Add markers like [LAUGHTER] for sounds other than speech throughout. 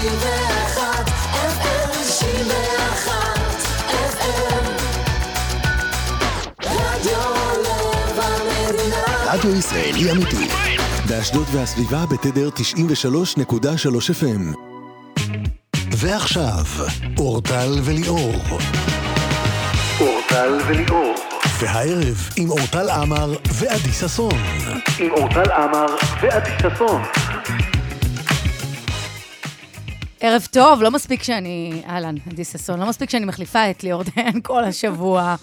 91 FM 91 FM רדיו לב המדינה רדיו ישראלי אמיתי. באשדוד והסביבה בתדר 93.3 FM. ועכשיו, אורטל וליאור. אורטל וליאור. והערב עם אורטל עמר ועדי ששון. עם אורטל עמר ועדי ששון. ערב טוב, לא מספיק שאני... אהלן, עדי ששון, לא מספיק שאני מחליפה את ליאור דיין [LAUGHS] כל השבוע.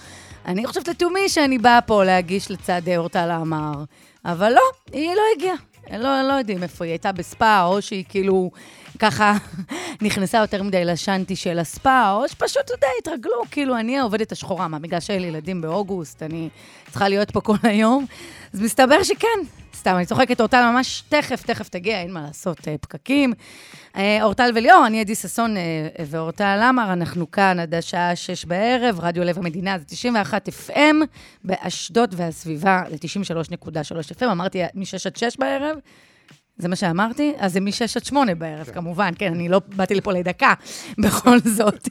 אני חושבת לתומי שאני באה פה להגיש לצד אורטל עמר, אבל לא, היא לא הגיעה. לא, לא יודעים איפה היא הייתה בספא, או שהיא כאילו ככה [LAUGHS] נכנסה יותר מדי לשאנטי של הספא, או שפשוט, אתה יודע, התרגלו, כאילו, אני העובדת השחורה, מה, בגלל שאין לי ילדים באוגוסט, אני צריכה להיות פה כל היום. אז מסתבר שכן, סתם, אני צוחקת, אורטל ממש תכף, תכף תגיע, אין מה לעשות, אה, פקקים. אה, אורטל וליאור, אני עדי ששון אה, ואורטל עמר, אנחנו כאן עד השעה שש בערב, רדיו לב המדינה, זה 91 FM, באשדוד והסביבה, זה 93.3 FM, אמרתי מ-6 עד 6 בערב. זה מה שאמרתי? אז זה מ-6 עד 8 בערב, כמובן, כן, אני לא באתי לפה לדקה, [LAUGHS] בכל זאת.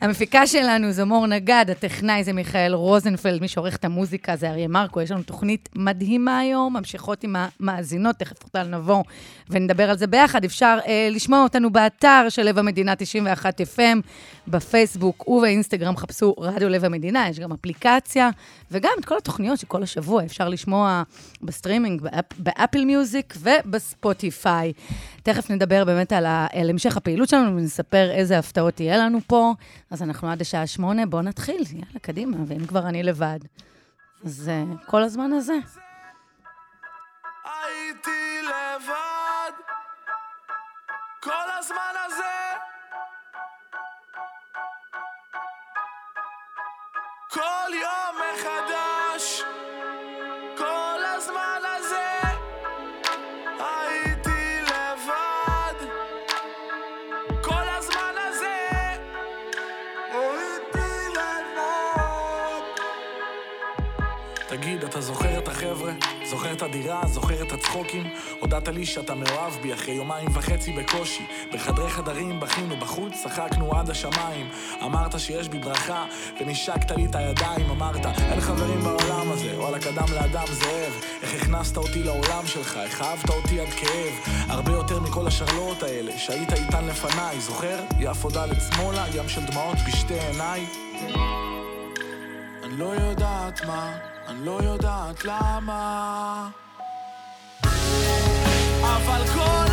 המפיקה שלנו זו מור נגד, הטכנאי זה מיכאל רוזנפלד, מי שעורך את המוזיקה זה אריה מרקו, יש לנו תוכנית מדהימה היום, ממשיכות עם המאזינות, תכף אורטל נבוא ונדבר על זה ביחד. אפשר אה, לשמוע אותנו באתר של לב המדינה 91 FM, בפייסבוק ובאינסטגרם, חפשו רדיו לב המדינה, יש גם אפליקציה, וגם את כל התוכניות שכל השבוע אפשר לשמוע בסטרימינג, באפ, באפל מיוזיק ובספוטיפיי. תכף נדבר באמת על, ה, על המשך הפעילות שלנו ונספר איזה הפתעות תהיה לנו פה. אז אנחנו עד השעה שמונה, בואו נתחיל, יאללה, קדימה, ואם כבר אני לבד. אז uh, כל הזמן הזה. הייתי לבד כל הזמן הזה כל יום מחדש אתה זוכר את החבר'ה? זוכר את הדירה? זוכר את הצחוקים? הודעת לי שאתה מאוהב בי אחרי יומיים וחצי בקושי. בחדרי חדרים בכינו בחוץ, צחקנו עד השמיים. אמרת שיש בי ברכה, ונשקת לי את הידיים. אמרת, אין חברים בעולם הזה, וואלה קדם לאדם זאב. איך הכנסת אותי לעולם שלך, איך אהבת אותי עד כאב. הרבה יותר מכל השרלואות האלה, שהיית איתן לפניי. זוכר? יפו דלת שמאלה, ים של דמעות בשתי עיניי. אני לא יודעת מה, אני לא יודעת למה. אבל כל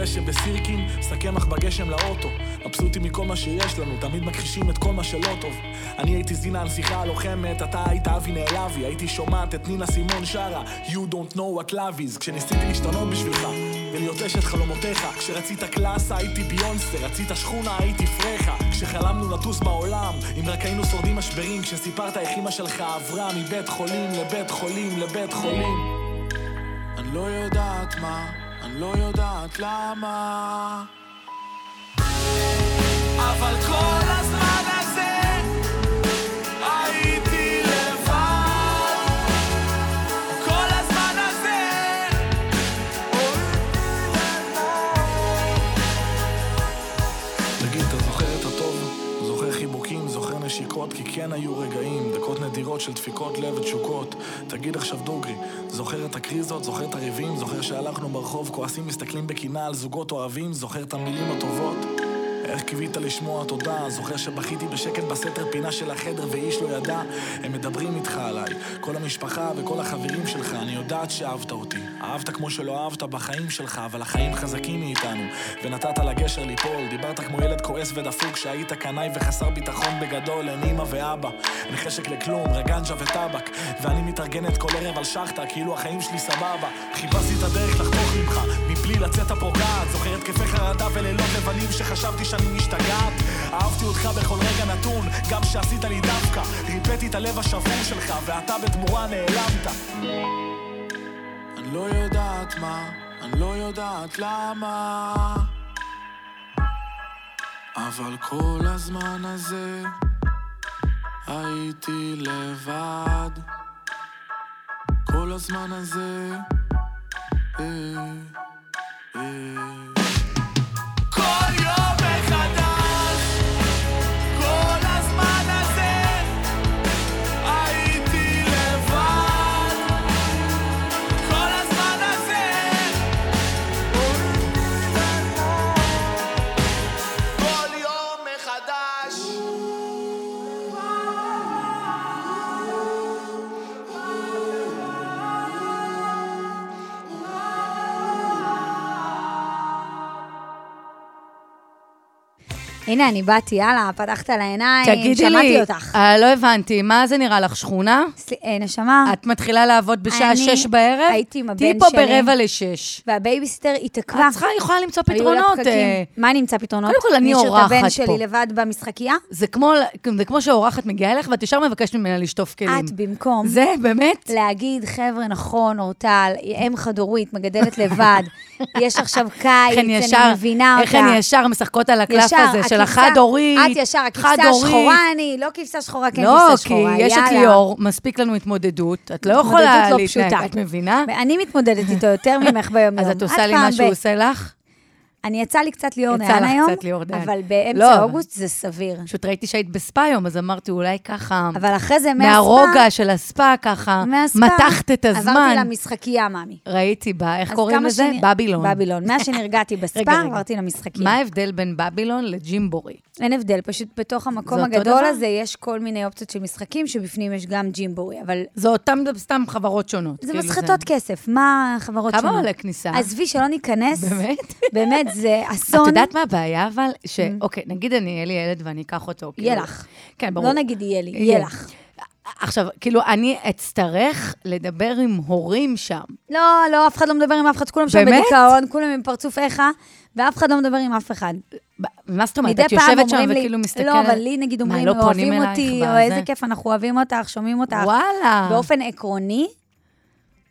הדשא בסירקין, שק קמח בגשם לאוטו. מבסוטים מכל מה שיש לנו, תמיד מכחישים את כל מה שלא טוב. אני הייתי זינה הנסיכה הלוחמת, אתה היית אבי נעלבי, הייתי שומעת את נינה סימון שרה You don't know what love is, כשניסיתי להשתנות בשבילך, ולהיות אשת חלומותיך. כשרצית קלאסה הייתי ביונסה, רצית שכונה הייתי פרחה. כשחלמנו לטוס בעולם, אם רק היינו שורדים משברים, כשסיפרת איך אמא שלך עברה מבית חולים לבית חולים לבית חולים. אני לא יודעת מה, לא יודעת למה. אבל כל הזמן הזה הייתי לבד. כל הזמן הזה תגיד, אתה זוכר את הטוב? זוכר חיבוקים, זוכר נשיקות, כי כן היו רגעים, דקות נדירות של דפיקות לב ותשוקות. תגיד עכשיו דוגרי, זוכר את הקריזות, זוכר את הריבים, זוכר שהלכנו ברחוב, כועסים, מסתכלים בקנאה על זוגות אוהבים, זוכר את המילים הטובות? איך קיווית לשמוע תודה? זוכר שבכיתי בשקט בסתר פינה של החדר ואיש לא ידע? הם מדברים איתך עליי, כל המשפחה וכל החברים שלך, אני יודעת שאהבת אותי. אהבת כמו שלא אהבת בחיים שלך, אבל החיים חזקים מאיתנו. ונתת לגשר ליפול, דיברת כמו ילד כועס ודפוק, שהיית קנאי וחסר ביטחון בגדול, אין אמא ואבא. אין חשק לכלום, רגנג'ה וטבק. ואני מתארגנת כל ערב על שחטה, כאילו החיים שלי סבבה. חיפשתי את הדרך לחתוך ממך, מבלי לצאת הפוגעת. זוכר התקפי חרדה ולילות לבד שנים שחשבתי שאני משתגעת. אהבתי אותך בכל רגע נתון, גם שעשית לי דווקא. ריפאתי את הלב השבור שלך, ואתה בתמורה נעלמת. אני לא יודעת מה, אני לא יודעת למה. אבל כל הזמן הזה הייתי לבד. כל הזמן הזה אה, אה. הנה, אני באתי, יאללה, פתחת על העיניים, תגידי שמעתי לי, אותך. אה, לא הבנתי, מה זה נראה לך, שכונה? סל- אה, נשמה, את מתחילה לעבוד בשעה אני שש בערב? הייתי עם תהיי הבן פה שלי. ברבע לשש. והבייביסיטר התעכבה. את צריכה, יכולה למצוא פתרונות. אה, מה אני אמצא פתרונות? קודם כל, אני אני אורחת אשאיר את הבן פה. שלי לבד במשחקייה? זה כמו, זה כמו שהאורחת מגיעה אליך ואת ישר מבקשת ממנה לשטוף כלים. את במקום זה באמת? להגיד, חבר'ה, נכון, אורטל, אם חד-הורית, מגדלת לבד, יש עכשיו קיץ, אני מבינה אותה. איך הן ישר משחקות על הקלף הזה של הכבשה- החד-הורית. את ישר, הכבשה. השחורה אני, לא כבשה שחורה, כן לא, כבשה כי שחורה, יש את. ליאור, מספיק לנו התמודדות. את לא יכולה לא להתנהג. את מבינה? ואני מתמודדת איתו יותר ממך ביום-יום. אז את עושה לי מה שהוא עושה לך? אני יצא לי קצת ליאור יצא דיין לך היום, קצת ליאור דיין. אבל באמצע לא. אוגוסט זה סביר. פשוט ראיתי שהיית בספא היום, אז אמרתי, אולי ככה, אבל אחרי זה מהספא... מהרוגע של הספא, ככה, מהספא, מתחת את הזמן. עברתי למשחקייה, מאמי. ראיתי בה, איך קוראים כמה לזה? שני- בבילון. בבילון. מאז [LAUGHS] שנרגעתי בספא. עברתי למשחקייה. מה ההבדל בין בבילון לג'ימבורי? אין הבדל, פשוט בתוך המקום הגדול? הזה יש כל מיני אופציות של משחקים, שבפנים יש גם ג'ימבורי, אבל זה אותם סתם חברות שונות. זה כאילו מסחטות כסף, מה החברות כמה שונות? עולה כניסה? עזבי, שלא ניכנס. באמת? באמת, זה את אסון. יודעת מה הבעיה, אבל? ש... אוקיי, נגיד אני, יהיה לי ילד ואני אקח אותו. יהיה כאילו- לך. כן, ברור. לא נגיד יהיה לי, יהיה. יהיה לך. עכשיו, כאילו, אני אצטרך לדבר עם הורים שם. לא, לא, אף אחד לא מדבר עם אף אחד, כולם שם? בדיכאון, כולם עם פרצוף איכה, ואף אחד לא מדבר עם אף אחד. מה זאת אומרת? את יושבת שם וכאילו מסתכלת... לא, אבל לי נגיד אומרים, לא אוהבים אותי? או איזה כיף, אנחנו אוהבים אותך, שומעים אותך. וואלה. באופן עקרוני,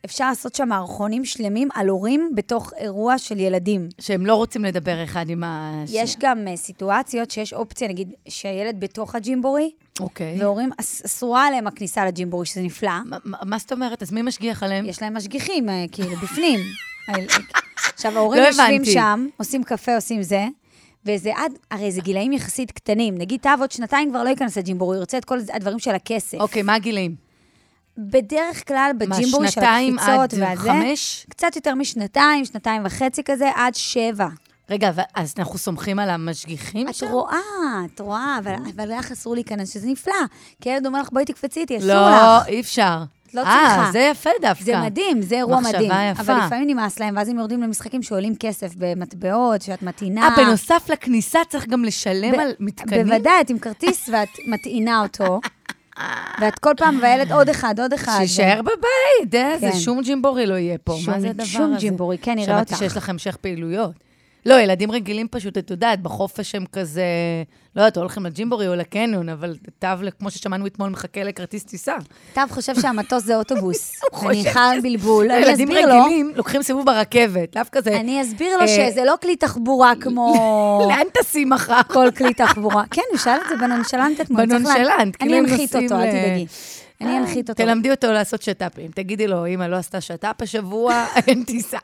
אפשר לעשות שם מערכונים שלמים על הורים בתוך אירוע של ילדים. שהם לא רוצים לדבר אחד עם השנייה. יש גם uh, סיטואציות שיש אופציה, נגיד, שהילד בתוך הג'ימבורי, אוקיי. והורים, אס- אסורה עליהם הכניסה לג'ימבורי, שזה נפלא. מה- זאת אומרת? אז מי משגיח עליהם? יש להם משגיחים, אה, כאילו, בפנים. [LAUGHS] עכשיו, ההורים לא יושבים. שם, עושים קפה, עושים זה, וזה עד, הרי זה גילאים יחסית קטנים. נגיד, תאו עוד שנתיים כבר לא ייכנס לג'ימבורי, הוא ירצה את כל הדברים של הכסף. אוקיי, מה הגילאים? בדרך כלל, מה, בג'ימבורי של שנתיים הקפיצות עד והזה, חמש? קצת יותר משנתיים, שנתיים וחצי כזה, עד שבע. רגע, אז אנחנו סומכים על המשגיחים את שם? רואה, את רואה, אבל, אבל לך אסור להיכנס, שזה נפלא. כי ילד אומר לך, בואי תקפצי איתי, אסור לא, לך. אי אפשר. לא אה, צריכה. זה יפה דווקא. זה מדהים, זה אירוע מחשבה מדהים. יפה. אבל לפעמים נמאס להם, ואז הם יורדים למשחקים שעולים כסף במטבעות, שאת מטעינה. אה, בנוסף לכניסה צריך גם לשלם על מתקנים? בוודאי, את עם כרטיס ואת מטעינה אותו, [LAUGHS] ואת כל פעם והילד עוד אחד, עוד אחד. שיישאר בבית, אה, זה כן. שום ג'ימבורי לא יהיה פה. מה זה הדבר הזה? שום ג'ימבורי, כן, נראה שמעתי אותך. שיש לך המשך פעילויות. לא, ילדים רגילים פשוט, את יודעת, בחופש הם כזה, לא יודעת, הולכים לג'ימבורי או לקניון, אבל תו, כמו ששמענו אתמול, מחכה לכרטיס טיסה. טב חושב שהמטוס זה אוטובוס. [LAUGHS] חושב וניחר בלבול. אני ילדים אסביר לו, רגילים לוקחים סיבוב ברכבת, דווקא זה... אני אסביר לו אה, שזה לא כלי תחבורה כמו [LAUGHS] לאן טסים מחר? כל כלי תחבורה. כן, הוא שאל את זה בנונשלנט אתמול. בנונשלנט, כאילו אני הם אנחית נוסעים אותו, אל ל- תדאגי. אני אנחית אותו. תלמדי אותו לעשות שת"פים. תגידי לו, אמא לא עשתה שת"פ השבוע, [LAUGHS] אין טיסה.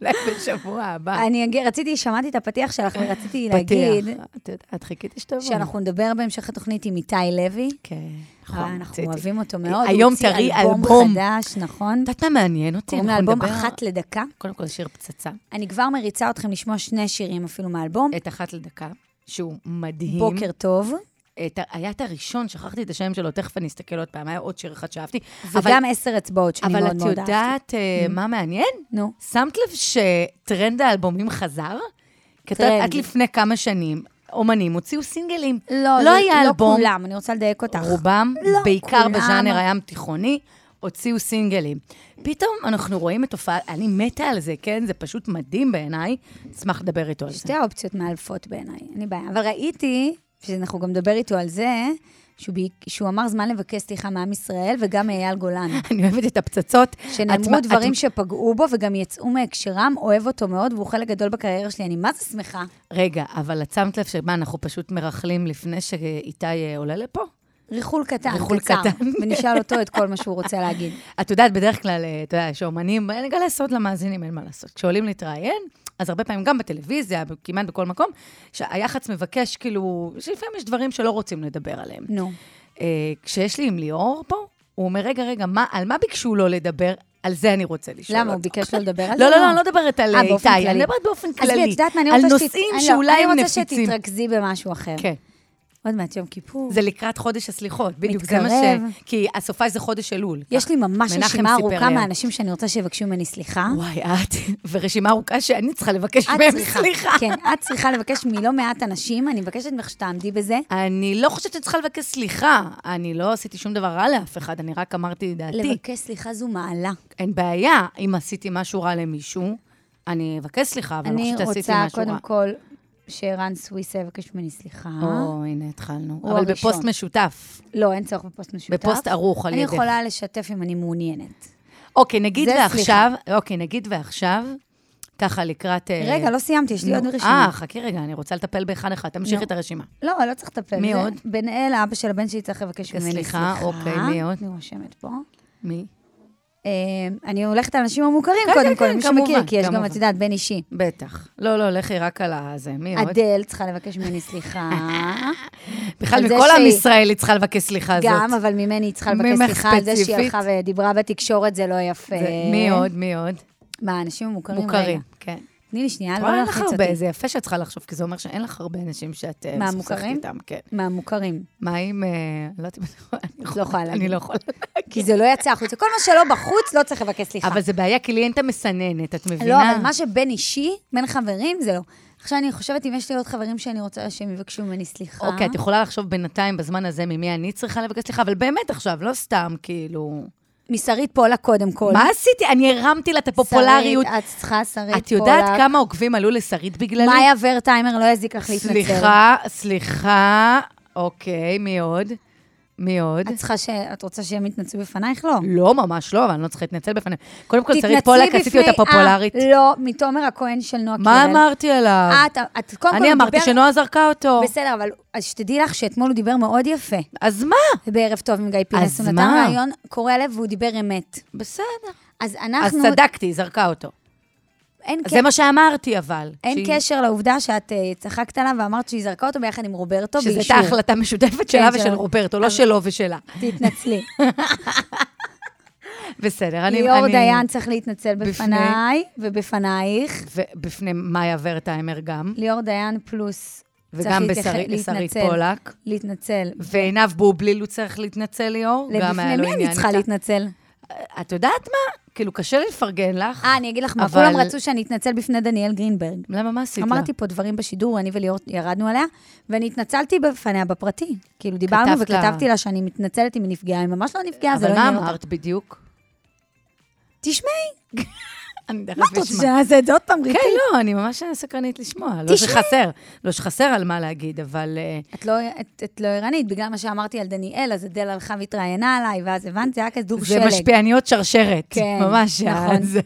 אולי בשבוע הבא. אני רציתי, שמעתי את הפתיח שלך ורציתי להגיד פתיח. את חיכיתי שתבוא. שאנחנו נדבר בהמשך התוכנית עם איתי לוי. כן, אה, נכון, אנחנו. אוהבים אותו מאוד. היום תראי אלבום. חדש, נכון? את יודעת מה מעניין אותי? קוראים לאלבום אחת לדקה. קודם כל, שיר פצצה. אני כבר מריצה אתכם לשמוע שני שירים אפילו מהאלבום. את אחת לדקה, שהוא מדהים. בוקר טוב. את היה את הראשון, שכחתי את השם שלו, תכף אני אסתכל עוד פעם, היה עוד שיר אחד שאהבתי. אבל- וגם עשר אצבעות שאני אבל מאוד את מאוד אהבתי. יודעת אה, מה מעניין? נו. שמת לב שטרנד האלבומים חזר? קיעת טרנד. עד לפני כמה שנים, אומנים הוציאו סינגלים. לא, לא זה- היה לא אלבום. כולם, אני רוצה לדייק אותך. רובם, לא בעיקר כולם. בז'אנר הים תיכוני, הוציאו סינגלים. פתאום אנחנו רואים את תופעה, אני מתה על זה, כן? זה פשוט מדהים בעיניי. אשמח לדבר איתו על זה. שתי האופציות מאלפות בעיניי, אין לי בעיה. אבל ראיתי, שאנחנו גם נדבר איתו על זה, שהוא, ב... שהוא אמר זמן לבקש סליחה מעם ישראל, וגם מאייל גולן. [LAUGHS] אני אוהבת את הפצצות. שנאמרו את- דברים את- שפגעו בו וגם יצאו מהקשרם, אוהב אותו מאוד, והוא חלק גדול בקריירה שלי. אני מה זה שמחה. רגע, אבל את שמת לב שמה, אנחנו פשוט מרכלים לפני שאיתי אה, עולה לפה? ריחול קטן, ריחול קצר. קטן. [LAUGHS] ונשאל אותו את כל מה שהוא רוצה להגיד. [LAUGHS] את יודעת, בדרך כלל, אה, אתה יודע, יש אומנים, אני אגלה סוד למאזינים, אין מה לעשות. כשעולים להתראיין, אז הרבה פעמים, גם בטלוויזיה, כמעט בכל מקום, שהיח"צ מבקש, כאילו, שלפעמים יש דברים שלא רוצים לדבר עליהם. נו. אה, כשיש לי עם ליאור פה, הוא אומר, רגע, רגע, מה, על מה ביקשו לו לדבר? על זה אני רוצה לשאול למה, הוא. ביקש לא [LAUGHS] לדבר על זה? לא, לא, לא, אני לא מדברת על אה, אה, איתי. אני מדברת באופן כללי. עזבי, את יודעת מה, אני רוצה לא. שתתרכזי במשהו אחר. כן. עוד מעט יום כיפור. זה לקראת חודש הסליחות, בדיוק, זה מה ש... מתקרב. כי הסופה זה חודש אלול. יש לי ממש רשימה ארוכה. מהאנשים שאני רוצה שיבקשו ממני סליחה. וואי, את, ורשימה ארוכה שאני צריכה לבקש מהם. סליחה. כן, את צריכה לבקש מלא מעט אנשים, אני מבקשת ממך שתעמדי בזה. אני לא חושבת צריכה לבקש סליחה. אני לא עשיתי שום דבר רע לאף אחד, אני רק אמרתי את דעתי. לבקש סליחה זו מעלה. אין בעיה, אם עשיתי משהו רע למישהו, אני אבקש סליחה, אבל אני לא אני חושבת שעשיתי רוצה משהו רע. קודם כל שערן סוויסה יבקש ממני סליחה. או, הנה התחלנו. אבל הראשון. בפוסט משותף. לא, אין צורך בפוסט משותף. בפוסט ערוך על אני ידך. יכולה לשתף אם אני מעוניינת. אוקיי, נגיד ועכשיו, אוקיי, נגיד ועכשיו, ככה לקראת... אה, רגע, לא סיימתי, יש לי נו, עוד רשימה. אה, חכי רגע, אני רוצה לטפל באחד-אחד. תמשיכי נו. את הרשימה. לא, לא צריך לטפל. מי זה- עוד? בן אל, האבא של הבן שלי, צריך לבקש ממני סליחה, סליחה. אוקיי, מי עוד? אני רושמת פה. מי? אה, אני הולכת על אנשים המוכרים, כן, קודם כן, כל, כן, מי שמכיר, כי יש גם. את יודעת, בן אישי. בטח. לא, לא, לכי רק על הזה. מי עוד? אדל צריכה לבקש ממני סליחה. [LAUGHS] בכלל, מכל עם ישראל היא צריכה לבקש סליחה הזאת. גם, אבל ממני היא צריכה לבקש סליחה על זה שהיא. הלכה ודיברה בתקשורת, זה לא יפה. מי עוד? מי עוד? מה, אנשים המוכרים? מוכרים. כן. תני לי שנייה, לא רואה, אין לך להלחיץ הרבה, אותי. זה יפה שאת צריכה לחשוב, כי זה אומר שאין לך הרבה אנשים שאת אה, מהמוכרים? איתם, כן. מהמוכרים. מה אם... אה, לא יודעת אם אני לא יכולה. אני לא יכולה. כי זה לא יצא החוצה. כל מה שלא בחוץ, לא צריך לבקש סליחה. אבל זה בעיה, כי לי אין את המסננת, את מבינה? לא, אבל מה שבין אישי, בין חברים, זה לא. עכשיו אני חושבת אם יש לי עוד חברים שאני רוצה שהם יבקשו ממני סליחה. אוקיי, את יכולה לחשוב בינתיים, בזמן הזה, ממי אני צריכה לבקש סליחה, אבל באמת עכשיו, לא סתם, כאילו... משרית פולה קודם כל. מה עשיתי? אני הרמתי לה את הפופולריות. שרית, את צריכה שרית את יודעת פולק. כמה עוקבים עלו לשרית בגללי? מאיה ורטהיימר לא יזיק לך להתנצל. סליחה, סליחה. אוקיי, מי עוד? מי עוד? את צריכה ש... את רוצה שהם יתנצלו בפנייך? לא. לא, ממש לא, אבל אני לא צריכה להתנצל בפניהם. קודם כל, שרית פולק, עשיתי אותה פופולרית. אה, לא, מתומר הכהן של נועה קירל. מה אמרתי עליו? את, את קודם כל אני אמרתי שנועה זרקה אותו. בסדר, אבל אז שתדעי לך שאתמול הוא דיבר מאוד יפה. אז מה? בערב טוב עם גיא פינס. אז הוא נתן מה? רעיון קורע לב והוא דיבר אמת. בסדר. אז אז אנחנו... צדקתי, היא זרקה אותו. אין אז זה מה שאמרתי, אבל. אין שהיא- קשר לעובדה שאת אה, צחקת עליו ואמרת שהיא זרקה אותו ביחד עם רוברטו שזו. הייתה החלטה משותפת שלה כן, ושל. רוברטו, לא שלו ושלה. תתנצלי. [LAUGHS] בסדר, אני... ליאור אני- דיין צריך להתנצל בפני- בפניי ובפנייך. ובפני מאיה ורטהיימר גם, ליאור דיין פלוס וגם בשרית. פולק. להתנצל. ועינב בובליל הוא צריך להתנצל, ליאור. גם היה לפני לו מי אני צריכה. להתנצל? את יודעת מה? כאילו, קשה לי לפרגן לך. אה, אני אגיד לך מה, אבל- כולם רצו שאני אתנצל בפני דניאל גרינברג. למה, מה עשית לה? אמרתי פה דברים בשידור, אני וליאור ירדנו עליה, ואני התנצלתי בפניה בפרטי. כאילו, דיברנו וכתבתי לה שאני מתנצלת אם היא נפגעה, היא ממש לא נפגעה, זה לא אבל מה. אמרת בדיוק? תשמעי, אני תכף מה את רוצה אשמע. שנעשה את זה עוד פעם, ריטי? כן, לא, אני ממש סקרנית לשמוע. לא. שחסר, לא שחסר על מה להגיד, אבל... אה, את לא, את, לא ערנית, בגלל מה שאמרתי על דניאל, אז אדל הלכה והתראיינה עליי, ואז הבנת, זה היה כדור זה שלג. משפיעניות שרשרת. כן, ממש. נכון. זה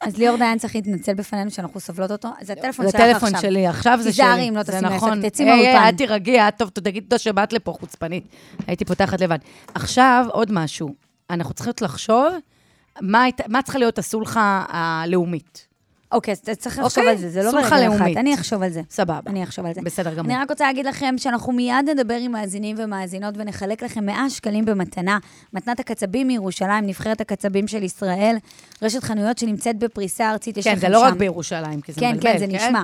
אז ליאור דיין צריך להתנצל בפנינו שאנחנו סובלות אותו. זה הטלפון זה שלך עכשיו. הטלפון שלי, עכשיו זה שלי. תיזהרי אם לא זה תשימי נכון. עסק, תצאי היי, היי, מהאולפן. אל תירגעי, את טוב, תגידי תודה שבאת לפה, חוצפנית. הייתי פותחת לבד. עכשיו, עוד משהו. אנחנו צריכות לחשוב מה מה צריכה להיות הסולחה הלאומית. אוקיי, אז צריך לחשוב אוקיי, על זה, זה לא ברגע. לאומית. אני אחשוב על זה. סבבה. אני אחשוב על זה. בסדר גמור. אני רק רוצה להגיד לכם שאנחנו מיד נדבר עם מאזינים ומאזינות ונחלק לכם 100 שקלים במתנה. מתנת הקצבים מירושלים, נבחרת הקצבים של ישראל, רשת חנויות שנמצאת בפריסה ארצית, יש כן, לכם זה לא רק שם- בירושלים, כי זה כן, מבלבל, כן, זה נשמע.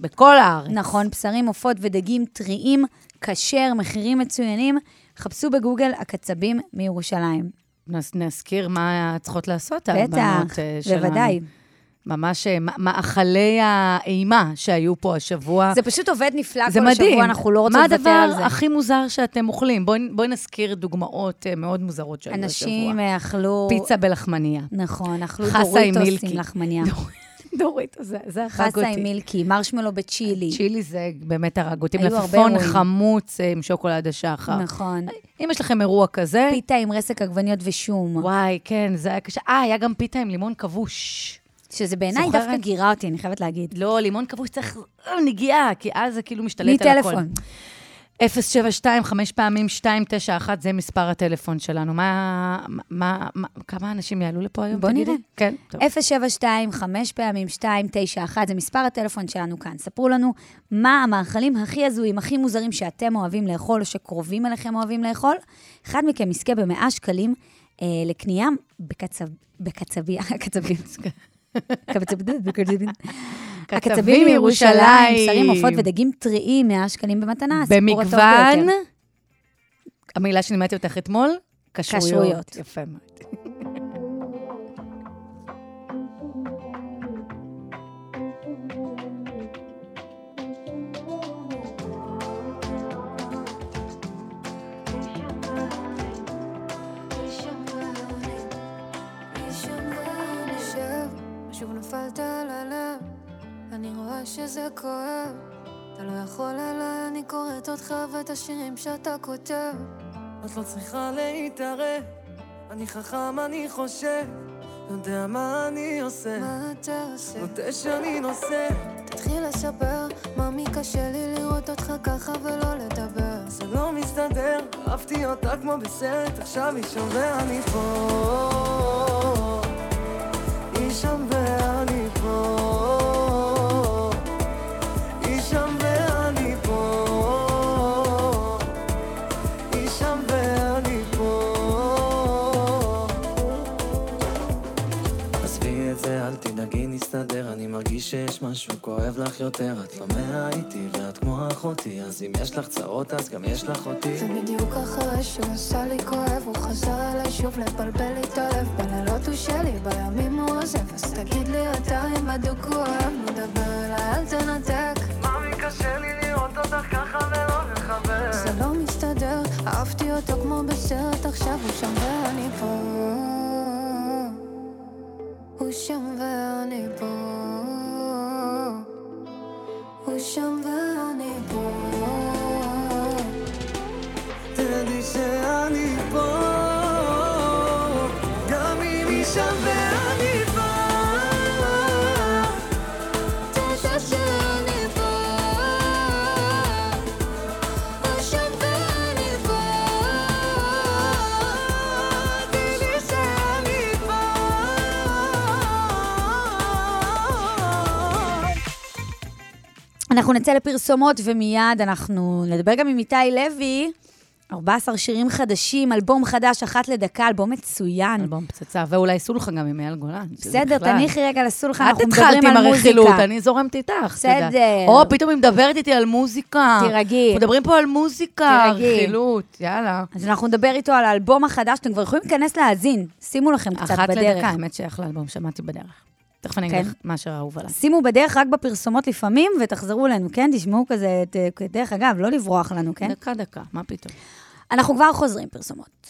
בכל הארץ. נכון, בשרים, עופות ודגים טריים, כשר, מחירים מצוינים. חפשו בגוגל הקצבים מירושלים. נזכיר מה צריכות לעשות, בטח, הבנות אה, שלנו. בוודאי. ממש אה, מאכלי האימה שהיו פה השבוע. זה פשוט עובד נפלא זה כל מדהים. השבוע, אנחנו לא מה לוותר על הדבר זה. הכי מוזר שאתם אוכלים? בואי בואי נזכיר דוגמאות אה, מאוד מוזרות שהיו אנשים השבוע. אכלו... פיצה בלחמניה. נכון, אכלו דוריטוס. עם לחמניה. דורית, זה זה הרג חסה עם אותי. מילקי, מרשמלו בצ'ילי. צ'ילי זה באמת הרג אותי. היו הרבה מלפפון. חמוץ אה, עם שוקולד השחר. נכון. אם יש לכם אירוע כזה, פיתה עם רסק עגבניות ושום. וואי, כן, זה היה קשה. אה, היה גם פיתה עם לימון כבוש. שזה בעיניי? דווקא גירה אותי, אני חייבת להגיד. לא, לימון כבוש צריך אה, נגיעה, כי אז זה כאילו משתלט על הכל. מטלפון. 072, חמש פעמים 291, זה מספר הטלפון שלנו. מה, מה, מה, כמה אנשים יעלו לפה היום? בוא תגידי? נראה. כן, טוב. 072, חמש פעמים 291, זה מספר הטלפון שלנו כאן. ספרו לנו מה המאכלים הכי הזויים, הכי מוזרים שאתם אוהבים לאכול, או שקרובים אליכם אוהבים לאכול. אחד מכם יזכה ב-100 שקלים אה, לקנייה בקצב... בקצביה, [LAUGHS] קצבים. קצבים. הקצבים מירושלים, שרים, עופות ודגים טריים, 100 שקלים במתנה. הסיפור הטוב במגוון, ביותר. המילה שלימדתי אותך אתמול, כשרויות. כשרויות. יפה מאוד. שב, אני רואה שזה כואב. אתה לא יכול עליי, אני קוראת אותך ואת השירים שאתה כותב. את לא צריכה להתערב, אני חכם, אני חושב, יודע מה אני עושה, מה אתה עושה? נוטה שאני נוסע, תתחיל לספר, ממי קשה לי לראות אותך ככה ולא לדבר. זה לא מסתדר, אהבתי אותה כמו בסרט, עכשיו היא שם ואני פה. מרגיש שיש משהו כואב לך יותר, את לא מהאיתי ואת כמו אחותי, אז אם יש לך צרות אז גם יש לך אותי. זה בדיוק אחרי שהוא עשה לי כואב, הוא חזר אליי שוב לבלבל לי את הלב. בלילות הוא שלי, בימים הוא עוזב. אז תגיד לי אתה אם בדוק הוא אוהב, נדבר אליי, אל תנתק. מאמי, קשה לי לראות אותך ככה ולא לחבר. זה לא מסתדר, אהבתי אותו כמו בסרט, עכשיו הוא שם ואני פה. הוא שם ואני פה. הוא שם ואני פה. אנחנו נצא לפרסומות ומיד אנחנו נדבר גם עם איתי לוי. 14 שירים חדשים, אלבום חדש, אחת לדקה, אלבום מצוין. אלבום פצצה, ואולי סולחה גם עם אייל גולן. בסדר. תניחי רגע לסולחה, את אנחנו התחלת מדברים עם על הרכילות, מוזיקה. אני זורמת איתך. את. בסדר. או, פתאום היא מדברת איתי על מוזיקה. תירגעי. מדברים פה על מוזיקה. רכילות, יאללה. אז אנחנו נדבר איתו על האלבום החדש, אתם כבר יכולים להיכנס להאזין, שימו לכם קצת אחת בדרך. לדקה, האמת שאחלה אלבום, שמעתי בדרך. תכף אני כן. אגיד לך מה שאהוב עליי. שימו בדרך רק בפרסומות לפעמים, ותחזרו אלינו, כן? תשמעו כזה, דרך אגב, לא לברוח לנו, כן? דקה, דקה, מה פתאום. אנחנו כבר חוזרים, פרסומות.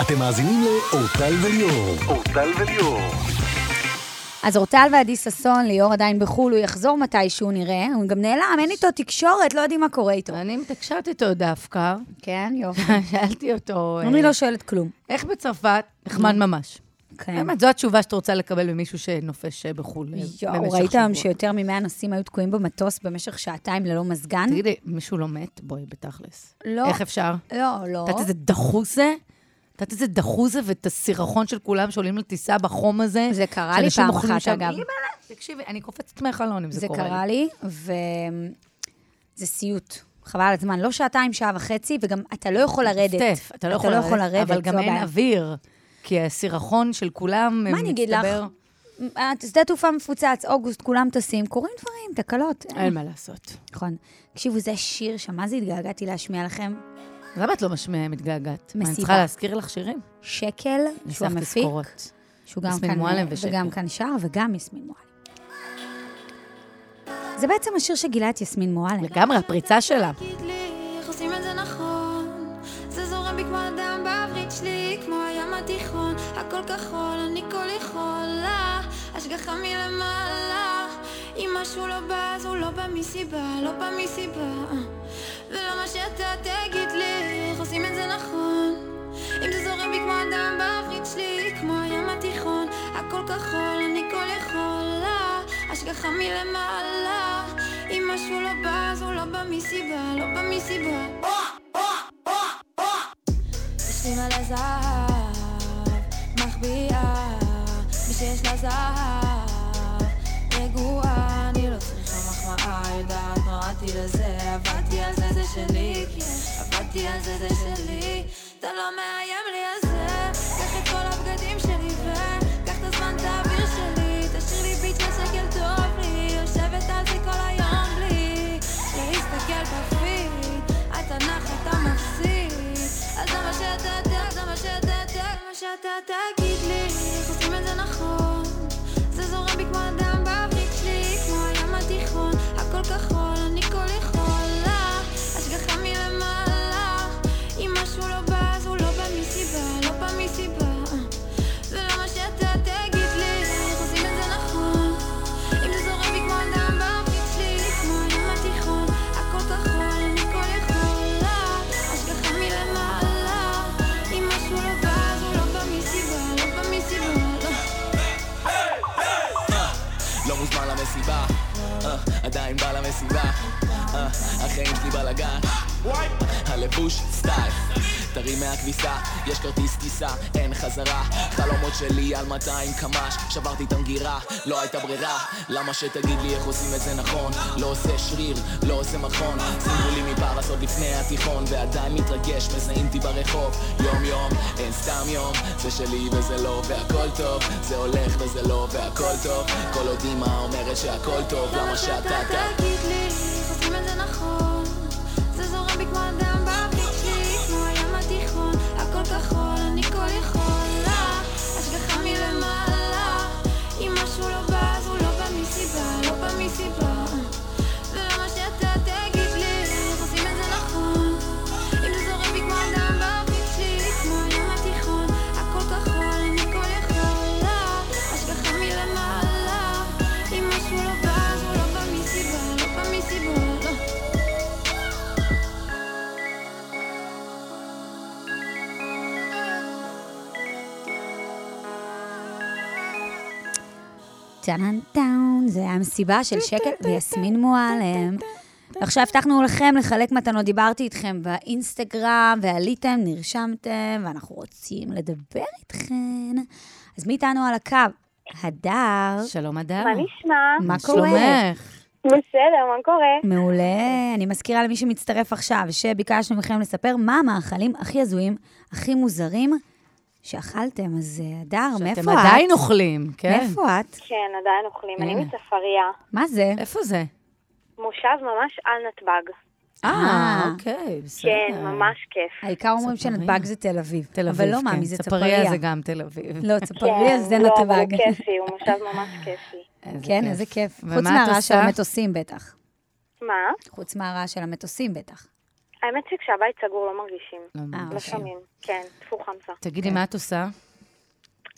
אתם מאזינים לאורטל וליאור. אורטל וליאור. אז אורטל ועדי ששון, ליאור עדיין בחו"ל, הוא יחזור מתישהו נראה, הוא גם נעלם, אין איתו תקשורת, לא יודעים מה קורה איתו. אני מתקשרת איתו דווקא. כן, יופי. [LAUGHS] שאלתי אותו, אני אה, לא שואלת כלום. איך בצרפת? נחמד ממש. כן. באמת, זו התשובה שאת רוצה לקבל ממישהו שנופש אה, בחו"ל אה, יואו, במשך ראית שבוע. היום שיותר מ-100 נוסעים היו תקועים במטוס במשך שעתיים ללא מזגן? תגידי, מישהו לא מת? בואי, בתכלס. לא. איך אפשר? לא, לא. את יודעת איזה דחוס זה? את יודעת איזה דחוס זה ואת הסירחון של כולם שעולים לטיסה בחום הזה? זה קרה לי פעם אחת, שם. אגב. תקשיבי, אני קופצת מהחלון אם זה זה קורה לי. קרה לי, וזה סיוט. חבל על הזמן, לא שעתיים, שעה וחצי, וגם אתה לא יכול לרדת. אתה לא יכול לרדת, אבל גם אין. אוויר. כי הסירחון של כולם מה אני אגיד לך? מצטבר. אה, שדה תעופה מפוצץ, אוגוסט, כולם טסים, קורים דברים, תקלות. אין מה לעשות. נכון. תקשיבו, זה שיר שמה זה התגעגעתי להשמיע לכם? למה את לא משמיעה מתגעגעת? מה, אני מסיבה. צריכה להזכיר לך שירים? שקל, שהוא המפיק. שהוא גם כאן, מועלם ושקל. וגם כאן שר, וגם יסמין מועלם. זה בעצם השיר שגילה את יסמין מועלם. לגמרי, הפריצה שלה. הכל כחול, אני כל יכולה, השגחה מלמעלה. אם משהו לא בא, אז הוא לא בא מסיבה, לא בא מסיבה. ולמה שאתה תגיד לי, איך עושים את זה נכון? אם זה זורם בי כמו הדם בעברית שלי, כמו הים התיכון, הכל כחול, אני כל יכולה, השגחה מלמעלה. אם משהו לא בא, אז הוא לא בא מסיבה, לא בא מסיבה. יש לי מלא זהב, מחביאה, מי שיש לה זהב, רגועה, אני לא צריכה מחמאה, יודעת רעתי לזה, עבדתי על זה, זה שלי, עבדתי על זה, זה שלי, אתה לא מאיים לי על זה, קח את כל הבגדים שלי וקח את הזמן, את האוויר שלי, תשאיר לי ביט של שקל טוב לי, יושבת על זה כל היום בלי להסתכל בפיד, אתה נח, שאתה תגיד לי, עושים את זה נכון, זה זורם בי כמו הדם בעברית שלי, כמו הים התיכון, הכל כחול, החיים שלי בלאגן, הלבוש סטייל, טרי מהכביסה, יש כרטיס טיסה, אין חזרה, חלומות שלי על 200 קמ"ש, שברתי את המגירה, לא הייתה ברירה, למה שתגיד לי איך עושים את זה נכון, לא עושה שריר, לא עושה מכון, שימו לי מפרס עוד לפני התיכון, ועדיין מתרגש, מזהים אותי ברחוב, יום יום, אין סתם יום, זה שלי וזה לא, והכל טוב, זה הולך וזה לא, והכל טוב, כל עוד אמא אומרת שהכל טוב, למה שאתה אתה... תגיד לי, טאון, זה היה מסיבה של שקל ויסמין מועלם. עכשיו הבטחנו לכם לחלק מתנות, דיברתי איתכם באינסטגרם, ועליתם, נרשמתם, ואנחנו רוצים לדבר איתכן. אז מי איתנו על הקו? הדר, שלום, אדר. מה נשמע? מה קורה? שלומך? בסדר, מה קורה? מעולה. אני מזכירה למי שמצטרף עכשיו, שביקשנו מכם לספר מה המאכלים הכי הזויים, הכי מוזרים שאכלתם. אז אה, הדר, מאיפה את? אתם עדיין אוכלים, כן? מאיפה את? כן, עדיין אוכלים. אני הנה. מצפריה. מה זה? איפה זה? מושב ממש על נתב"ג. אה, אה. כן, אוקיי, בסדר. ממש כיף. העיקר אומרים. שנתב"ג זה תל אביב. תל אביב, אבל לא, כן. מאמי, זה צפריה צפריה. זה גם תל אביב. לא, צפריה זה לא, אבל הוא נתב"ג. כיפי, הוא מושב ממש כיפי. כן. איזה כיף. חוץ מהרעש של? המטוסים בטח. מה? חוץ מהרעש של המטוסים בטח. האמת שכשהבית סגור לא מרגישים. לא אה, מרגישים. שומעים. כן, טפו חמסה. תגידי, מה את עושה?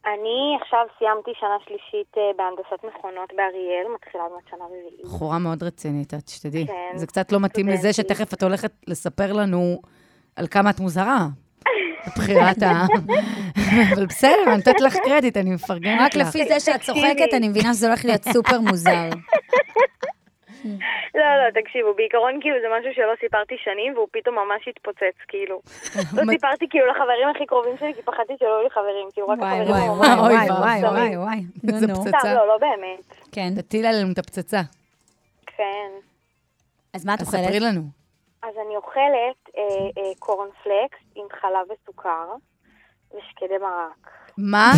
אני עכשיו סיימתי שנה שלישית אה, בהנדסת מכונות באריאל, מתחילה עוד מעט שנה רביעית. בחורה מאוד רצינית, את שתדעי. כן, זה קצת לא מתאים לזה. שתכף את הולכת לספר לנו על כמה את מוזרה. בבחירת ה... [LAUGHS] אבל בסדר, אני נותנת לך קרדיט, אני מפרגנת רק לך. לפי זה שאת צוחקת, אני מבינה שזה הולך להיות סופר מוזר. [LAUGHS] לא, לא, תקשיבו, בעיקרון כאילו זה משהו שלא סיפרתי שנים, והוא פתאום ממש התפוצץ, כאילו. לא סיפרתי כאילו לחברים הכי קרובים שלי, כי פחדתי שלא יהיו לי חברים, כאילו רק וואי, החברים וואי, וואי, וואי, ואבוי. וואי, וואי. נו, איזה. פצצה. לא, לא באמת. כן. תטיל עלינו את הפצצה. כן. אז מה את אוכלת? ספרי לנו. אז אני אוכלת אה, אה, קורנפלקס עם חלב וסוכר ושקדי מרק. מה? [LAUGHS]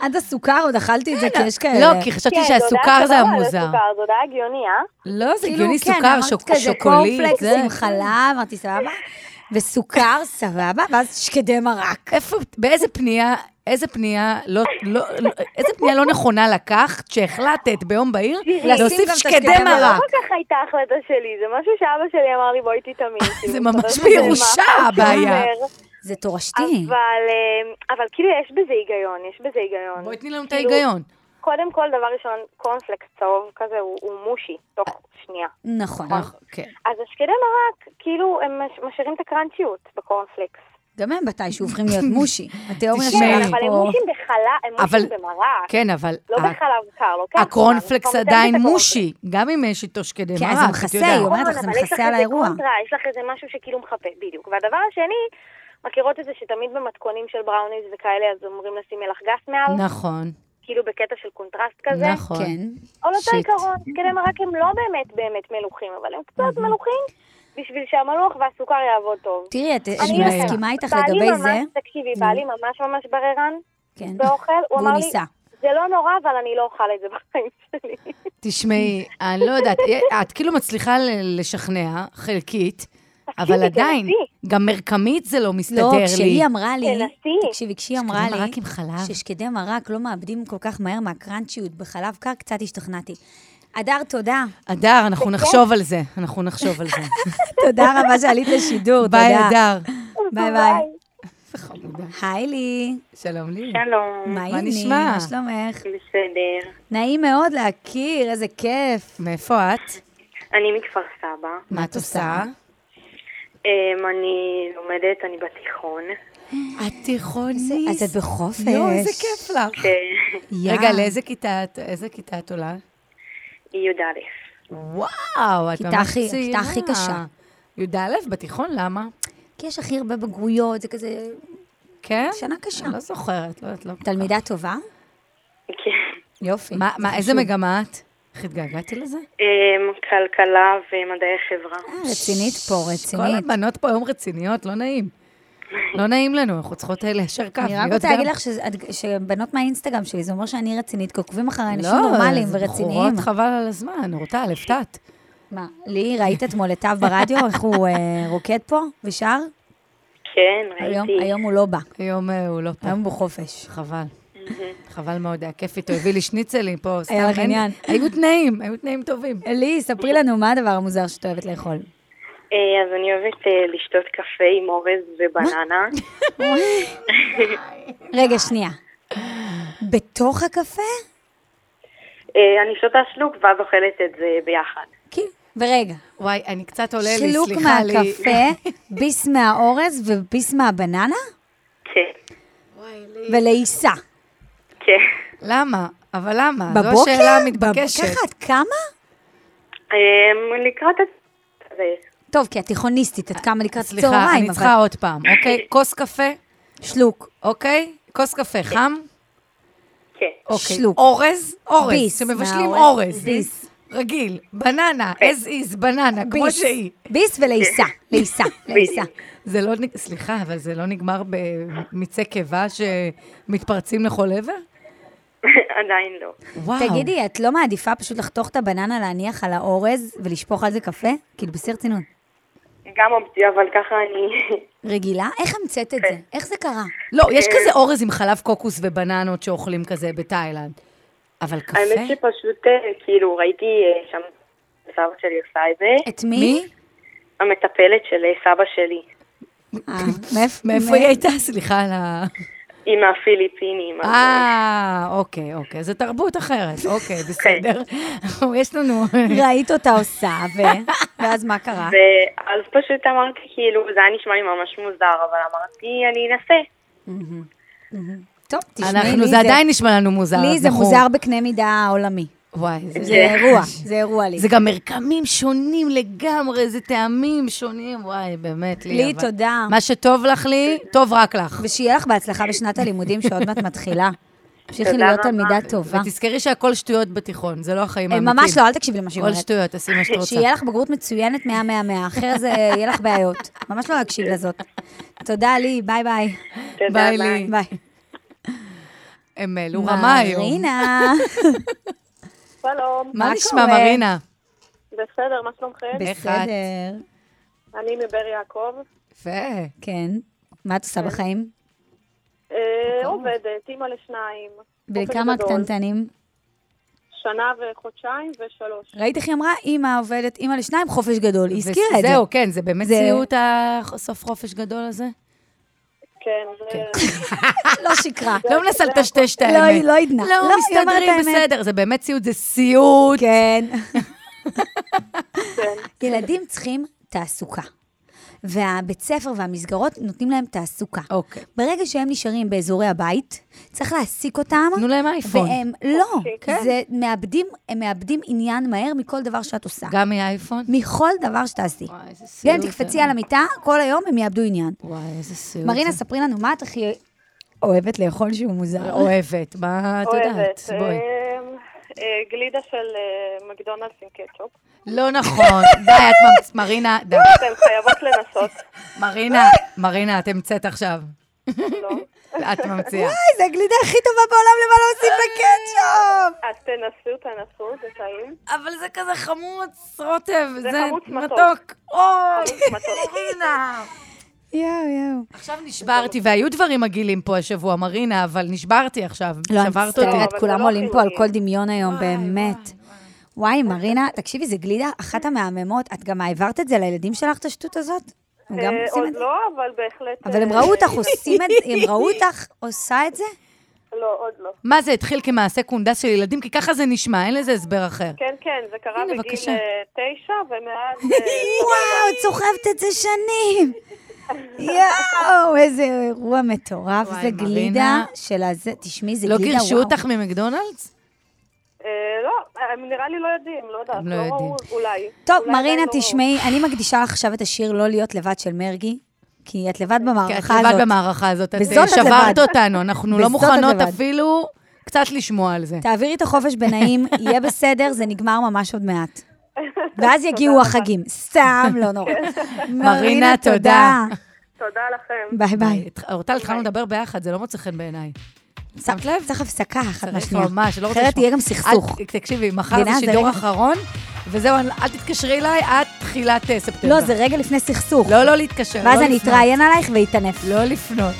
עד הסוכר עוד אכלתי את זה, כי יש כאלה. לא, כי חשבתי כן, שהסוכר זה המוזר. זו הודעה הגיוני, אה? לא, זה כאילו, הגיוני כן, סוכר, שוקולית. קורנפלקס זה- עם חלב, אמרתי, סבבה. וסוכר, סבבה, ואז שקדי מרק. איפה, באיזה פנייה, איזה פנייה לא, לא, לא, איזה פנייה לא נכונה לקחת, שהחלטת ביום בהיר, להוסיף שקדי השקדי זה לא מרק. כל כך הייתה החלטה שלי, זה משהו שאבא שלי אמר לי, בואי. [LAUGHS] כאילו, זה ממש מסתבר שזה בירושה, הבעיה. [LAUGHS] זה תורשתי. אבל, אה, אבל כאילו יש בזה היגיון, יש בזה היגיון. בואי תני לנו את כאילו, ההיגיון. קודם כל, דבר ראשון, קורנפלקס צהוב כזה הוא, הוא מושי, תוך שנייה. נכון. כן. אז השקדי מרק, כאילו, הם מש- משאירים את הקראנצ'יות בקורנפלקס. גם הם מתישהו הופכים להיות [LAUGHS] מושי. התיאוריה תשמעי, שלך אבל הם פה... מושים בחלב, הם אבל- מושים במרק. כן, אבל לא בחלב קר, זמן. הקורנפלקס כבר עדיין את מושי, גם אם יש איתו שקדי כן, מרק, זה את מכסה. היא אומרת לך, נכון, זה מכסה על האירוע. יש לך איזה משהו שכאילו מחפה, בדיוק. והדבר השני, מכירות את זה שתמיד במתכונים של בראוניז וכאלה, אז אומרים לשים מלח גס מעל, נכון, כאילו בקטע של קונטרסט כזה. נכון. כן. על אותו. עיקרון, שקדי מרק הם לא באמת באמת מלוחים, אבל הם קצת מלוחים, בשביל שהמלוח והסוכר יעבוד טוב. תראי, את. מסכימה איתך לגבי ממש, זה. תקשיבי, בעלי ממש ממש בררן כן. באוכל, הוא אמר לי. זה לא נורא, אבל אני לא אוכל את זה בחיים שלי. תשמעי, אני לא יודעת, את כאילו מצליחה לשכנע, חלקית, אבל עדיין. גם מרקמית זה לא מסתדר לא, לי. כשהיא אמרה לי. תקשיבי, כשהיא אמרה לי, מרק עם חלב. ששקדי מרק לא מאבדים כל כך מהר מה crunch יות בחלב קר, קצת השתכנעתי. הדר, תודה. אדר, אנחנו נחשוב על זה, אנחנו נחשוב על זה. [LAUGHS] תודה רבה שעלית לשידור, תודה. ביי, אדר. ביי ביי. היי לי, שלום לי. שלום, מה? נשמע? מה שלומך? בסדר. נעים מאוד להכיר, איזה כיף. מאיפה את? אני מכפר סבא. מה את עושה? אמ, אני לומדת, אני בתיכון. את תיכונית. אז את בחופש. יואו, איזה כיף לך. יא. [LAUGHS] רגע, לאיזה כיתה את, איזה כיתה את עולה? י"א. וואו, את כיתה ממש הכי- צעירה. כיתה הכי קשה. י"א בתיכון, למה? כי יש הכי הרבה בגרויות, זה כזה כן? שנה קשה. אני לא זוכרת, לא יודעת, לא. תלמידה טובה? כן. יופי. מה, זה מה, איזה. מגמה את? איך התגעגעתי לזה? אמ, כלכלה ומדעי חברה. אה, רצינית פה, כל רצינית. הבנות פה היום רציניות, לא נעים. לא נעים לנו, אנחנו צריכות אה, ליישר קו. אני רק רוצה להגיד לך שבנות מהאינסטגרם שלי, זה אומר שאני רצינית, כי עוקבים אחריי אנשים לא, נורמליים זה ורציניים. בחורות חבל על הזמן, אורטל, הפתעת. מה, לי, ראית אתמול את תו ברדיו, איך הוא אה, רוקד פה ושר? כן, ראיתי. היום הוא לא בא, היום הוא לא פה. היום הוא בחופש. חבל. חבל מאוד, היה כיף איתו, הביא לי שניצלים פה, סתם. היה לך עניין. היו תנאים, היו תנאים טובים. לי, ספרי לנו מה הדבר המוזר שאת אוהבת לאכול. אה, אז אני אוהבת אה, לשתות קפה עם אורז ובננה. רגע, שנייה. בתוך הקפה? אה, אני שותה שלוק ואז אוכלת את זה ביחד. כן. ורגע, וואי, אני קצת עולה לי, שלוק סליחה לי. מהקפה, [LAUGHS] ביס מהאורז וביס מהבננה, כן, ולעיסה. כן. למה? אבל למה? זו בבוקר? השאלה בב- המתבקשת. ככה את קמה? אמ, לקראת את זה. טוב, כי את תיכוניסטית, את קמה לקראת סליחה, צהריים, אני אבל... צריכה עוד פעם, אוקיי? [COUGHS] כוס קפה, שלוק. אוקיי? כוס קפה חם, כן. אוקיי. שלוק. אורז, אורז, ביס שמבשלים. אורז. ביס. רגיל, בננה, as is, בננה, כמו. שהיא. ביס ולעיסה. לעיסה. [LAUGHS] לעיסה. זה לא, סליחה, אבל זה לא נגמר במיצי קיבה שמתפרצים לכל עבר? [LAUGHS] עדיין לא. וואו. תגידי, את לא מעדיפה פשוט לחתוך את הבננה, להניח על האורז ולשפוך על זה קפה? כאילו, בשיא רצינות. גם אופציה, אבל ככה אני... רגילה? איך המצאת את זה? איך זה קרה? לא, יש כזה אורז עם חלב קוקוס ובננות שאוכלים כזה בתאילנד. אבל קפה? האמת שפשוט, אה, כאילו, ראיתי אה, שם סבא שלי עושה את זה. את מי? המטפלת של אה, סבא שלי. אה, [LAUGHS] מאיפה היא הייתה? סליחה על ה... היא מהפיליפינים. אה, אוקיי, אוקיי. זו תרבות אחרת. אוקיי, [LAUGHS] בסדר. [LAUGHS] יש לנו... ראית אותה עושה, ו... ואז מה קרה? ואז פשוט אמרתי, כאילו, זה היה נשמע לי ממש מוזר, אבל אמרתי, אני אנסה. טוב, תשמעי, אנחנו, לי זה עדיין נשמע לנו מוזר. לי זה מוזר בקנה מידה עולמי. וואי, זה... זה אירוע, [LAUGHS] זה אירוע לי. זה גם מרקמים שונים לגמרי, זה טעמים שונים, וואי, באמת, לי. לי, אבל- תודה. מה שטוב לך לי, טוב רק לך. ושיהיה לך בהצלחה בשנת הלימודים שעוד מעט מתחילה. תמשיכי להיות. תלמידה טובה. ותזכרי שהכל שטויות בתיכון, זה לא החיים אה, האמיתיים. ממש לא, אל תקשיבי למה שהיא כל אומרת. שטויות, תעשי מה שאת רוצה. שיהיה לך בגרות מצוינת 100 100 100, אחרי זה [LAUGHS] יהיה לך בעיות. ממש לא להקשיב לזאת. תודה, לי, ביי ביי, ביי. לי. ביי. הם העלו רמה היום. מרינה. [LAUGHS] שלום. מה נשמע? מרינה? בסדר, מה שלומכם? בסדר. אני מבאר יעקב. יפה. כן. מה את עושה בחיים? אה, עובדת, אימא לשניים. בני אופן כמה גדול. קטנטנים? שנה וחודשיים ושלוש. ראית איך היא אמרה? אימא עובדת, אימא לשניים, חופש גדול. היא הזכירה את זה. זהו, כן, זה באמת סיוט הסוף חופש גדול הזה? כן, זה... [LAUGHS] לא שקרה. לא מנסה לטשטש את לא, האמת. היא לא עדנה. לא, לא, מסתדרים, האמת. בסדר, זה באמת סיוט, זה סיוט. כן. כן. [LAUGHS] ילדים צריכים תעסוקה. והבית ספר והמסגרות נותנים להם תעסוקה. אוקיי. ברגע שהם נשארים באזורי הבית, צריך להעסיק אותם. תנו להם אייפון. והם, לא, כן. זה מאבדים, הם מאבדים עניין מהר מכל דבר שאת עושה. גם מאייפון? מכל דבר שתעשי. וואי, איזה גם סיוט. אם תקפצי על המיטה, כל היום הם יאבדו עניין. וואי, איזה סיוט. מרינה. ספרי לנו, מה את הכי אוהבת לאכול שהוא מוזר? אוהבת, מה את יודעת? אוהבת. בואי. אה, אה, גלידה של אה, מקדונלדס עם קטשופ. לא נכון. [LAUGHS] די, את ממציאה, מרינה, די. אתן חייבות לנסות. מרינה, מרינה, את המצאת עכשיו. לא. את ממציאה. זה הגלידה הכי טובה בעולם למה להוסיף לקטשופ! אז תנסו, תנסו, זה טעים. אבל זה כזה חמוץ, רוטב, זה מתוק. אוי. מרינה. יואו, יואו. עכשיו נשברתי, והיו דברים מגעילים פה השבוע, מרינה, אבל נשברתי עכשיו. לא, אני. מצטערת, כולם לא עולים פה על. כל דמיון היום, וואי, באמת. וואי, מרינה, תקשיבי, זה גלידה אחת המהממות. את גם העברת את זה לילדים שלך, את השטות הזאת? הם גם אה, עושים עוד את זה? לא, אבל בהחלט... אבל הם אה, ראו אותך עושים את זה, [LAUGHS] הם ראו אותך עושה את זה? לא, עוד לא. מה זה התחיל כמעשה קונדס של ילדים? כי ככה זה נשמע, אין לזה הסבר אחר. כן, כן, זה קרה הנה, בגיל בבקשה. אה, תשע, ומאז... [LAUGHS] אה, וואו, את סוחבת את זה שנים. [LAUGHS] יואו, איזה אירוע מטורף. וואי, זה גלידה מרינה. של הזה, תשמעי, זה לא גלידה, גירשו וואו. אותך ממקדונלדס? אה, לא, הם נראה לי לא יודעים, לא יודעת. לא לא יודעים. ראו, אולי. טוב, מרינה, לא. תשמעי, אני מקדישה לך עכשיו את השיר לא להיות לבד של מרגי, כי את לבד כי את במערכה לבד הזאת. במערכה הזאת. את בזאת אה, את שברת לבד. אותנו, אנחנו לא מוכנות. אפילו קצת לשמוע על זה. תעבירי את החופש בנעים, [LAUGHS] יהיה בסדר, זה נגמר ממש עוד מעט. [LAUGHS] ואז יגיעו החגים. סתם, לא נורא. [LAUGHS] מרינה, תודה. תודה לכם. ביי ביי. אורטל, התחלנו לדבר ביחד, זה לא מוצא חן בעיניי. שמת לב? צריך הפסקה אחת צריך מהשנייה. ממש, לא רוצה אחרת לשמוע. יהיה גם סכסוך. תקשיבי, מחר? זה שידור אחרון, וזהו, אל תתקשרי אליי עד תחילת אה, ספטמבר. לא, זה רגע לפני סכסוך. לא, לא להתקשר, ואז לא אני. אתראיין עלייך ואתענף. לא לפנות.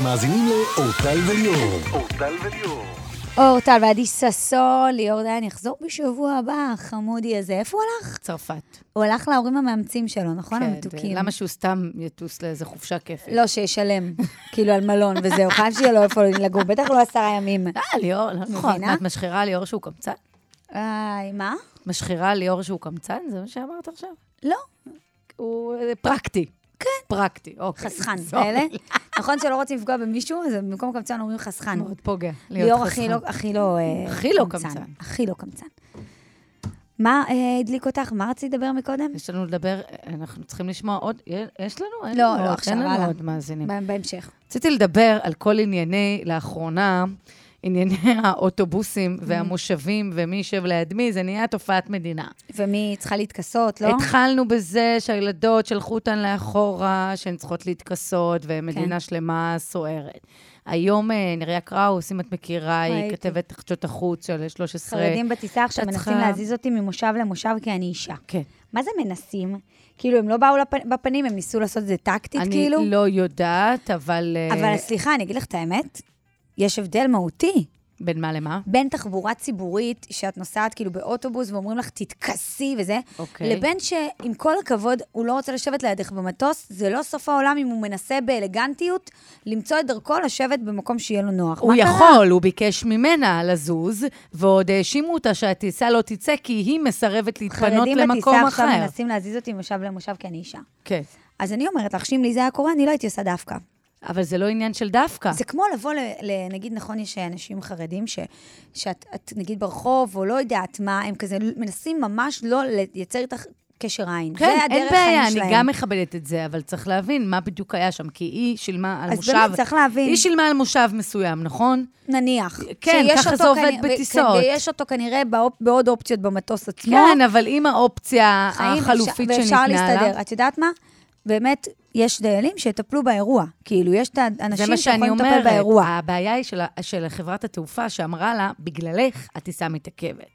אתם מאזינים לאורטל וליאור. אורטל וליאור. אורטל ועדי ששון, ליאור דיין יחזור בשבוע הבא, החמודי הזה. איפה הוא הלך? צרפת. הוא הלך להורים המאמצים שלו, נכון? כן, המתוקים. למה שהוא סתם יטוס לאיזה חופשה כיפית? לא, שישלם, [LAUGHS] כאילו על מלון וזהו, חייב שיהיה לו איפה לגור, בטח לא עשרה ימים. אה, ליאור, לא נכון. מבינה? את משחירה ליאור שהוא קמצן? איי, מה? משחירה ליאור שהוא קמצן? זה מה שאמרת עכשיו? לא, הוא אה, פרקטי. כן. פרקטי, אוקיי. חסכן. [LAUGHS] כאלה. [LAUGHS] נכון שלא רוצים לפגוע במישהו, אז במקום קמצן אומרים חסכן. מאוד פוגע. להיות ליאור חסכן. הכי לא, הכי לא, אה, הכי לא קמצן. הכי לא קמצן. מה אה, הדליק אותך? מה רצית לדבר מקודם? יש לנו לדבר, אנחנו צריכים לשמוע עוד, יש לנו? לא, לא, עכשיו, אין לנו הלאה. עוד מאזינים. בהמשך. רציתי לדבר על כל ענייני, לאחרונה, ענייני [LAUGHS] האוטובוסים Mm. והמושבים ומי יושב ליד מי, זה נהיה תופעת מדינה. ומי צריכה להתכסות, לא? התחלנו בזה שהילדות שלחו אותן לאחורה, שהן צריכות להתכסות, ומדינה כן. שלמה סוערת. היום אה, נריה קראוס, אם את מכירה, היא. כתבת חדשות החוץ של 13. חרדים בטיסה עכשיו מנסים להזיז אותי ממושב למושב כי אני אישה. כן. מה זה מנסים? כאילו, הם לא באו בפנים, הם ניסו לעשות את זה טקטית, אני כאילו? לא יודעת, אבל... אה, אבל סליחה, אני אגיד לך את האמת, יש הבדל מהותי בין מה למה? בין תחבורה ציבורית, שאת נוסעת כאילו באוטובוס ואומרים לך, תתכסי וזה, אוקיי. לבין שעם כל הכבוד, הוא לא רוצה לשבת לידך במטוס, זה לא סוף העולם אם הוא מנסה באלגנטיות למצוא את דרכו לשבת במקום שיהיה לו נוח. הוא מה קרה? יכול, הוא ביקש ממנה לזוז, ועוד האשימו אותה שהטיסה לא תצא כי היא מסרבת להתפנות חרדים למקום בטיסה אחר. עכשיו מנסים להזיז אותי ממושב למושב כי אני אישה. כן. אז אני אומרת לך שאם לי זה היה קורה, אני לא הייתי עושה דווקא. אבל זה לא עניין של דווקא. זה כמו לבוא, נגיד, נכון, יש אנשים חרדים ש, שאת, את, נגיד, ברחוב, או לא יודעת מה, הם כזה מנסים ממש לא לייצר איתך קשר עין. כן, זה אין בעיה, אני שלהם. גם מכבדת את זה, אבל צריך להבין מה בדיוק היה שם, כי היא שילמה על אז מושב... באמת, צריך להבין. היא שילמה על מושב מסוים, נכון? נניח. כן, ככה זה עובד כנראה- בטיסות. כן, ויש אותו כנראה באופ, בעוד אופציות במטוס עצמו. כן, אבל עם האופציה החלופית שניתנה ואפשר לה... להסתדר. את יודעת מה? באמת, יש דיילים שיטפלו באירוע. כאילו, יש את זה האנשים מה שאני שיכולים לטפל אומרת. באירוע. הבעיה היא של, של חברת התעופה שאמרה לה, בגללך הטיסה מתעכבת.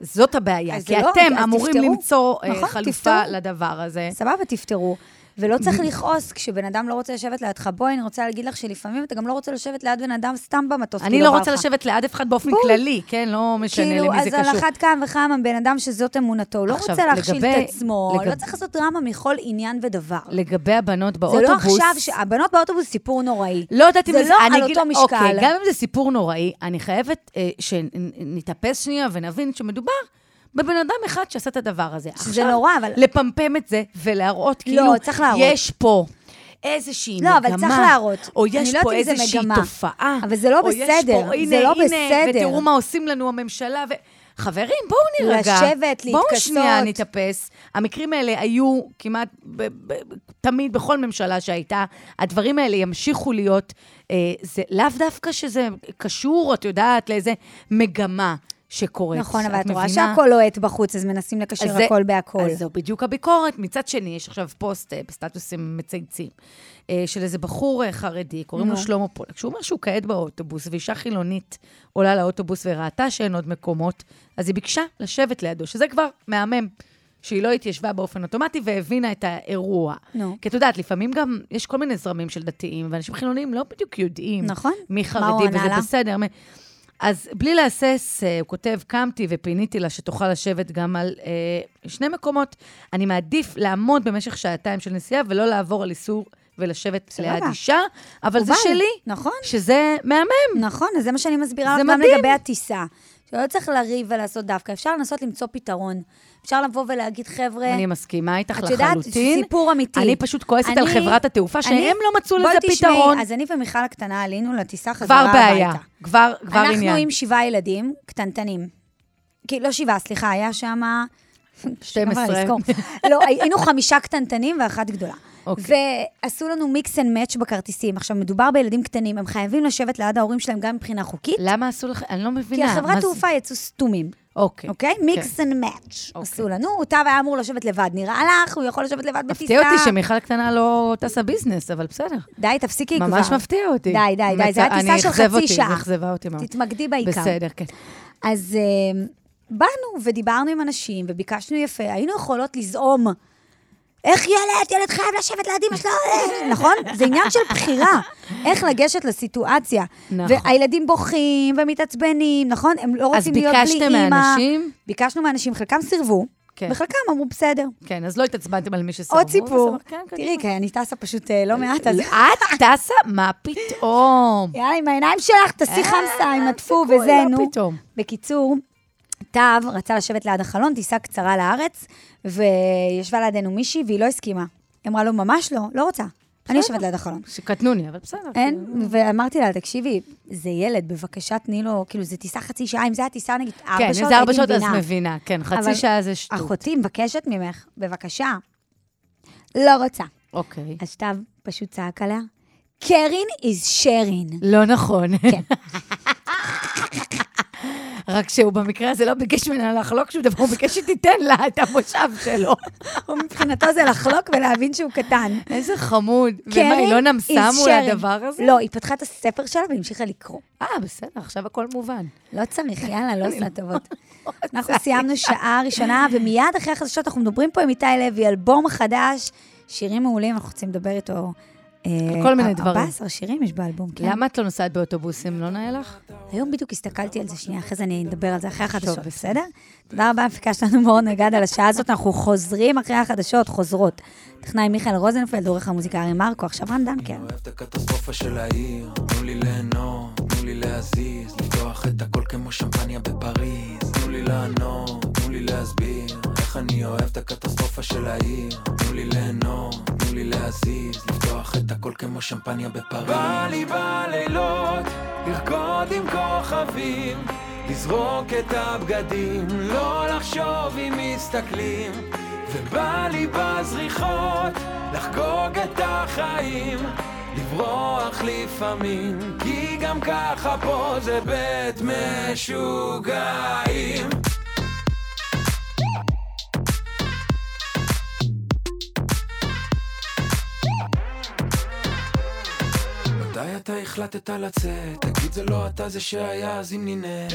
זאת הבעיה, כי לא, אתם אמורים תפתרו. למצוא אה, נכון, חלופה תפתרו. לדבר הזה. סבבה, תפתרו. ולא צריך לכעוס כשבן אדם לא רוצה לשבת לידך. בואי, אני רוצה להגיד לך שלפעמים אתה גם לא רוצה לשבת ליד בן אדם סתם במטוס. אני לא בא רוצה. לשבת ליד אף אחד באופן. כללי, כן? לא משנה כאילו, למי זה אז על קשור. אחת כמה וכמה בן אדם שזאת אמונתו, לא רוצה להכשיל את עצמו, לא צריך לעשות דרמה מכל עניין ודבר. לגבי הבנות זה באוטובוס... לא עכשיו, הבנות באוטובוס סיפור נוראי. לא יודעת אם זה זה... לא אני על אותו משקל. אוקיי, גם אם זה סיפור נוראי, אני חייבת אה, שנתאפס שנייה ונבין שמדובר בבן אדם אחד שעשה את הדבר הזה. שזה נורא, אבל- לפמפם את זה ולהראות כאילו... צריך להראות. יש פה... איזושהי לא, מגמה. אבל צריך להראות. או יש לא פה זה איזושהי מגמה. תופעה. אבל זה לא בסדר, פה, זה הנה, לא הנה, בסדר. ותראו מה עושים לנו הממשלה. ו... חברים, בואו נירגע. לשבת, בואו להתכסות. שנייה נתאפס. המקרים האלה היו כמעט ב- ב- תמיד, בכל ממשלה שהייתה. הדברים האלה ימשיכו להיות. אה, זה לאו דווקא שזה קשור, את יודעת, לאיזה מגמה שקורית. נכון, אבל את רואה? שהכל לוהט בחוץ, אז מנסים לקשר אז זה- הכל בהכל. אז זו בדיוק הביקורת. מצד שני, יש עכשיו פוסט אה, בסטטוסים מצייצים, אה, של איזה בחור אה, חרדי, קוראים לו. שלמה פולק, שהוא אומר שהוא כעת באוטובוס, ואישה חילונית עולה לאוטובוס וראתה שאין עוד מקומות, אז היא ביקשה לשבת לידו, שזה כבר מהמם. שהיא לא התיישבה באופן אוטומטי והבינה את האירוע. נו. כי את יודעת, לפעמים גם יש כל מיני זרמים של דתיים, ואנשים חילוניים לא בדיוק יודעים נכון. מי מה חרדי, הוא ענה וזה לה? בסדר. אז בלי להסס, אה, הוא כותב, קמתי ופיניתי לה שתוכל לשבת גם על אה, שני מקומות. אני מעדיף לעמוד במשך שעתיים של נסיעה ולא לעבור על איסור ולשבת. ליד אישה, אבל זה שלי, נכון. שזה מהמם. נכון, אז זה מה שאני מסבירה זה לך גם מדהים. לגבי הטיסה. שלא צריך לריב ולעשות דווקא, אפשר לנסות למצוא פתרון. אפשר לבוא ולהגיד, חבר'ה... אני מסכימה איתך את לחלוטין. יודעת, סיפור אמיתי. אני פשוט כועסת על אני- חברת התעופה, אני- שהם לא מצאו לזה תשמעי, פתרון. אז אני ומיכל הקטנה עלינו לטיסה חזרה כבר הביתה. בעיה, כבר כבר עניין. אנחנו עם שבעה ילדים קטנטנים. לא שבעה, סליחה, היה שם... 12. לא, היינו חמישה קטנטנים ואחת גדולה. אוקיי. ועשו לנו mix and match בכרטיסים. עכשיו, מדובר בילדים קטנים, הם חייבים לשבת ליד ההורים שלהם גם מבחינה חוקית, למה עשו לך? אני לא כי מבינה. מה החברת זה? תעופה יצאו סתומים. אוקיי. אוקיי? mix and match. עשו לנו, טב היה אמור לשבת לבד. נראה לך, הוא יכול לשבת לבד בטיסה. מפתיע אותי שמיכל הקטנה לא טסה business, אבל בסדר. די, תפסיקי כבר. ממש מפתיע אותי. די, די, די, זה היה מצ- טיסה אני של חצי אותי, שעה. זה אכזבה אותי מאוד. תתמקדי בעיקר. בסדר, כן. אז אה, באנו ודיברנו עם אנשים וביקשנו יפה, היינו יכולות לזעום איך ילד? ילד חייב לשבת ליד אמא שלו, אה, נכון? זה עניין של בחירה, איך לגשת לסיטואציה. נכון. והילדים בוכים ומתעצבנים, נכון? הם לא אז רוצים להיות בלי ביקשתם אימא. מאנשים? ביקשנו מאנשים, חלקם סירבו, כן. וחלקם אמרו, בסדר. כן, אז לא התעצבנתם על מי שסרבו. עוד סיפור. כן, תראי. כי אני טסה פשוט אה, לא מעט, אז... את טסה? מה פתאום? יאללה, עם העיניים שלך, תעשי חמסה, עם הטפו וזה, לא נו. בקיצור, תו רצה לשבת ליד החלון, טיסה קצרה לארץ, וישבה לידינו מישהי, והיא לא הסכימה. היא אמרה לו, ממש לא, לא רוצה. אני יושבת ליד החלון. שקטנוני, אבל בסדר. אין, ואמרתי לה, תקשיבי, זה ילד, בבקשה תני לו, כאילו, זה טיסה חצי שעה, אם זה הטיסה נגיד ארבע כן, אם שעות, זה ארבע הייתי שעות, אז מבינה. מבינה. כן, חצי שעה זה שטות. אחותי מבקשת ממך, בבקשה. לא רוצה. אוקיי. אז תו פשוט צעק עליה, קרין is sharing. לא נכון. כן. [LAUGHS] רק שהוא במקרה הזה לא ביקש ממנה לחלוק שום דבר, הוא ביקש שתיתן לה את המושב שלו. הוא מבחינתו זה לחלוק ולהבין שהוא קטן. איזה חמוד. ומה, היא לא נמסה מול. הדבר הזה? לא, היא פתחה את הספר שלה והמשיכה לקרוא. אה, בסדר, עכשיו הכל מובן. לא צריך, יאללה, לא עושה טובות. אנחנו סיימנו שעה ראשונה, ומיד אחרי החדשות אנחנו מדברים פה עם איתי לוי, אלבום חדש, שירים מעולים, אנחנו רוצים לדבר איתו. אה, כל מיני דברים. 14 שירים יש באלבום, כן. למה את לא נוסעת באוטובוסים? לא נאה לך? היום בדיוק הסתכלתי על זה שנייה, אחרי זה אני אדבר על זה אחרי החדשות, טוב, בסדר? תודה רבה, המפיקה שלנו מור נגד על השעה הזאת, אנחנו חוזרים אחרי החדשות, חוזרות. טכנאי מיכאל רוזנפלד, עורך המוזיקה ארי מרקו, עכשיו רן דנקר. אוהב את הקטסטרופה של העיר, תנו לי ליהנות, תנו לי להזיז, לפתוח את הכל כמו שמפניה בפריז, תנו לי לענות, תנו לי להסביר, איך אני אוהב את הקטסטרופה של העיר, תנו לי ליהנות, לי להזיז, לפתוח את הכל כמו שמפניה בפריז. בא לי בלילות, לרקוד עם כוכבים, לזרוק את הבגדים, לא לחשוב אם מסתכלים, ובא לי בזריחות, לחגוג את החיים. לברוח לפעמים, כי גם ככה פה זה בית משוגעים. מתי אתה החלטת לצאת? תגיד זה לא אתה זה שהיה אז אם נינא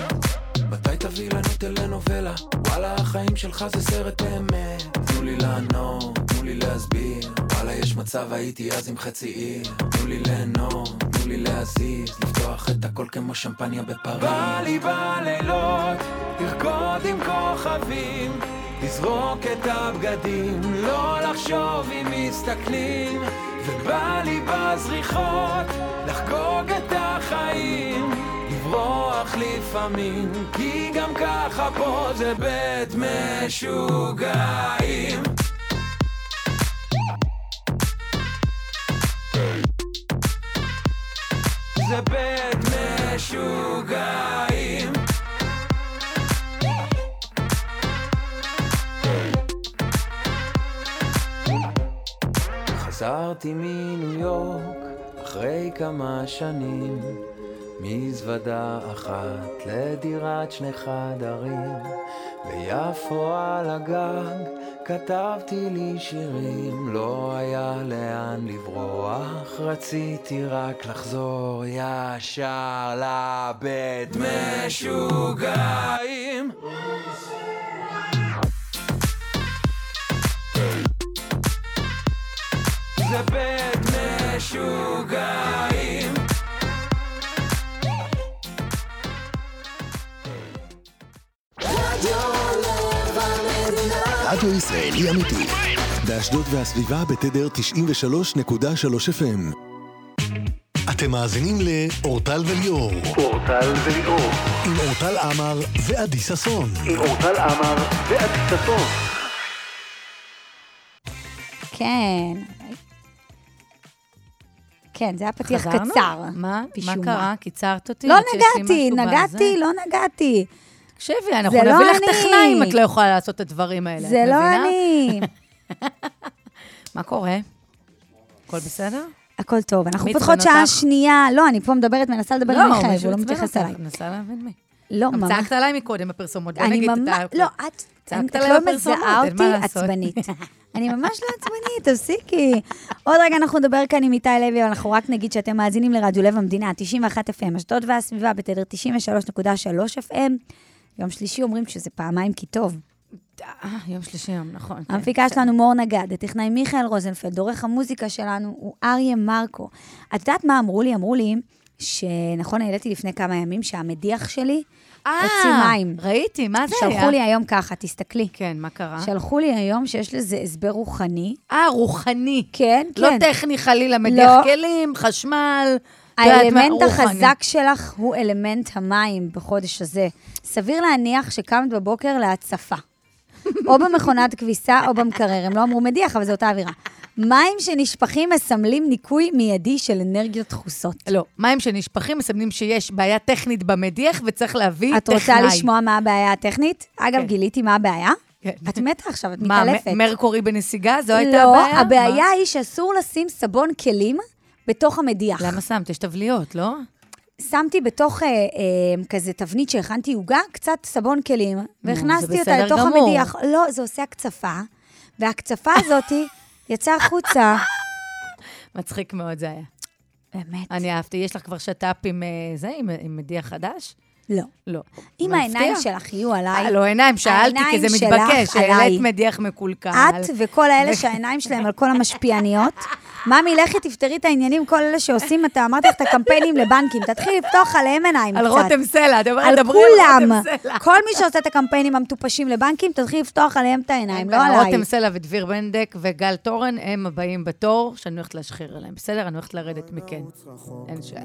מתי תביא לנו טלנובלה? וואלה החיים שלך זה סרט באמת תנו לי לענות, תנו לי להסביר. וואלה יש מצב הייתי אז עם חצי עיר. תנו לי ליהנות, תנו לי להזיז. לפתוח את הכל כמו שמפניה בפריז. בא לי בלילות לרקוד עם כוכבים לזרוק את הבגדים לא לחשוב אם מסתכלים ובא לי בזריחות לחגוג את החיים לברוח לפעמים כי גם ככה פה זה בית משוגעים. זה בית משוגעים חזרתי מניו יורק אחרי כמה שנים מזוודה אחת לדירת שני חדרים ביפו על הגג כתבתי לי שירים לא היה לאן לברוח רציתי רק לחזור ישר לבית משוגעים זה בית משוגעים רדיו ישראלי אמיתי. באשדוד והסביבה בתדר 93.3 FM. אתם מאזינים לאורטל וליאור. אורטל וליאור. עם אורטל עמר ועדי ששון. עם אורטל עמר ועדי ששון. כן. כן, זה היה פתיח חזרנו? קצר. מה? מה קרה? קיצרת אותי? לא נגעתי, נגעתי? לא נגעתי. תקשיבי, אנחנו זה לא נביא לך. טכנאי אם את לא יכולה לעשות את הדברים האלה. זה לא מבינה? אני. [LAUGHS] מה קורה? הכל בסדר? הכל טוב, אנחנו פותחות שעה? שנייה. לא, אני פה מדברת, מנסה לדבר עם מיכאל, והוא לא מתייחס אליי. מנסה להבין מי. לא, ממש. צעקת עליי מקודם בפרסומות, בוא נגיד את ממש, ה... לא, את, צעקת את עליי לא בפרסומות, מזהה אין מה אותי לעשות. עצבנית. [LAUGHS] אני ממש לא עצבנית, תפסיקי. עוד רגע אנחנו נדבר כאן עם איתי לוי, אבל אנחנו רק נגיד שאתם מאזינים לרדיו לב המדינה, 91 FM, אשדוד והסביבה, בתדר 93.3 FM. יום שלישי אומרים שזה פעמיים כי טוב. אה, יום שלישי היום, נכון. כן, המפיקה. שלנו מור נגד, הטכנאי מיכאל רוזנפלד, עורך המוזיקה שלנו הוא אריה מרקו. את יודעת מה אמרו לי? אמרו לי שנכון, העליתי לפני כמה ימים שהמדיח שלי הוציא אה, מים. ראיתי, מה זה היה? שלחו לי היום ככה, תסתכלי. כן, מה קרה? שלחו לי היום שיש לזה הסבר רוחני. אה, רוחני. כן, לא כן. טכני חלילה, מדיח לא. כלים, חשמל. האלמנט. החזק שלך הוא אלמנט המים בחודש הזה. סביר להניח שקמת בבוקר להצפה. או במכונת כביסה או במקרר. הם לא אמרו מדיח, אבל זו אותה אווירה. מים שנשפכים מסמלים ניקוי מיידי של אנרגיות דחוסות. לא, מים שנשפכים מסמנים שיש בעיה טכנית במדיח וצריך להביא את טכנאי. רוצה לשמוע מה הבעיה הטכנית? אגב, כן. גיליתי מה הבעיה. כן. את מתה עכשיו, את מה, מתעלפת. מ- מרקורי בנסיגה? זו הייתה לא, הבעיה? הבעיה מה? היא שאסור לשים סבון כלים בתוך המדיח. למה שמת? יש תבליות, לא? שמתי בתוך אה, אה, כזה תבנית שהכנתי עוגה, קצת סבון כלים, והכנסתי אותה לתוך גמור. המדיח. לא, זה עושה הקצפה, וההקצפה הזאת יצאה החוצה. מצחיק מאוד זה היה. באמת, אני אהבתי. יש לך כבר שת"פ עם אה, זה, עם, עם מדיח חדש? לא. לא. אם. העיניים שלך יהיו עליי, אה, לא עיניים, שאלתי, כי זה מתבקש. העלית מדיח מקולקל. את וכל האלה שהעיניים שלהם על כל המשפיעניות, ממי, לכי תפתרי את העניינים, כל אלה שעושים, אתה אמרתי לך את הקמפיינים לבנקים, תתחילי לפתוח עליהם עיניים על קצת. רותם סלע, את אומרת, על דברי על. רותם סלע. כל מי שעושה את הקמפיינים המטופשים לבנקים, תתחילי לפתוח עליהם את העיניים, לא אין בעיה, עליי. רותם סלע ודביר בנדק וגל תורן, הם הבאים בתור, שאני הולכת להשחיר עליהם. בסדר? אני הולכת לרדת מכן.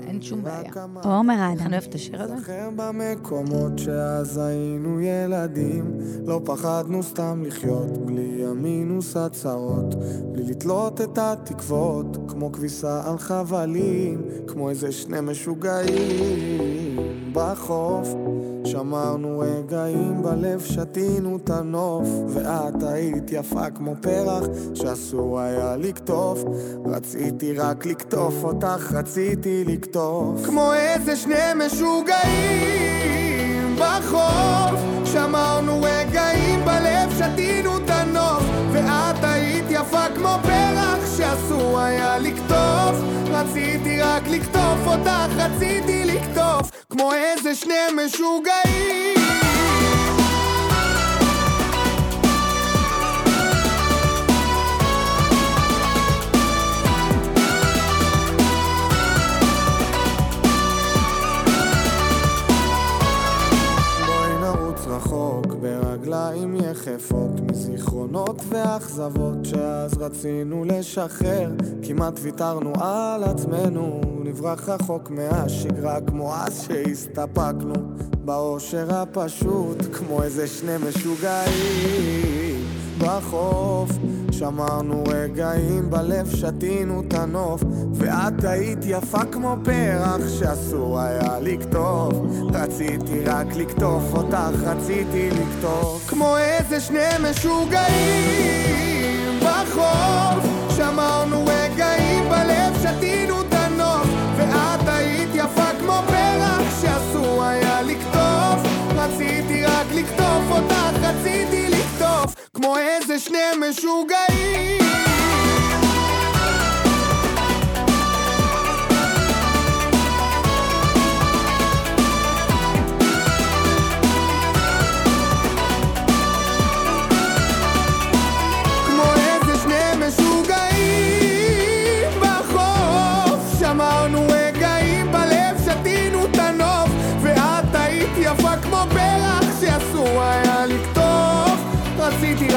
אין שום בעיה. עומר אני האדם. אוהבת את השיר הזה. זכר במקומות שאז היינו ילדים, לא פחדנו סתם לחיות, בלי המינוס הצרות, בלי לתלות את התקוות, כמו כביסה על חבלים, כמו איזה שני משוגעים בחוף. שמרנו רגעים בלב, שתינו את הנוף, ואת היית יפה כמו פרח, שאסור היה לקטוף. רציתי רק לקטוף אותך, רציתי לקטוף. כמו איזה שני משוגעים בחוף, שמרנו רגעים בלב, שתינו את הנוף, ואת היית יפה כמו פרח, שאסור היה לקטוף. רציתי רק לקטוף אותך, רציתי לקטוף, כמו איזה שני משוגעים. ברגליים יחפות מזיכרונות ואכזבות שאז רצינו לשחרר. כמעט ויתרנו על עצמנו נברח רחוק מהשגרה כמו אז שהסתפקנו. באושר הפשוט כמו איזה שני משוגעים בחוף שמרנו רגעים בלב, שתינו את הנוף ואת היית יפה כמו פרח שאסור היה לקטוף רציתי רק לקטוף אותך, רציתי לקטוף כמו איזה שני משוגעים בחוף. שמרנו רגעים בלב, שתינו את הנוף ואת היית יפה כמו פרח שאסור היה לקטוף רציתי רק לקטוף אותך, רציתי כמו איזה שני משוגעים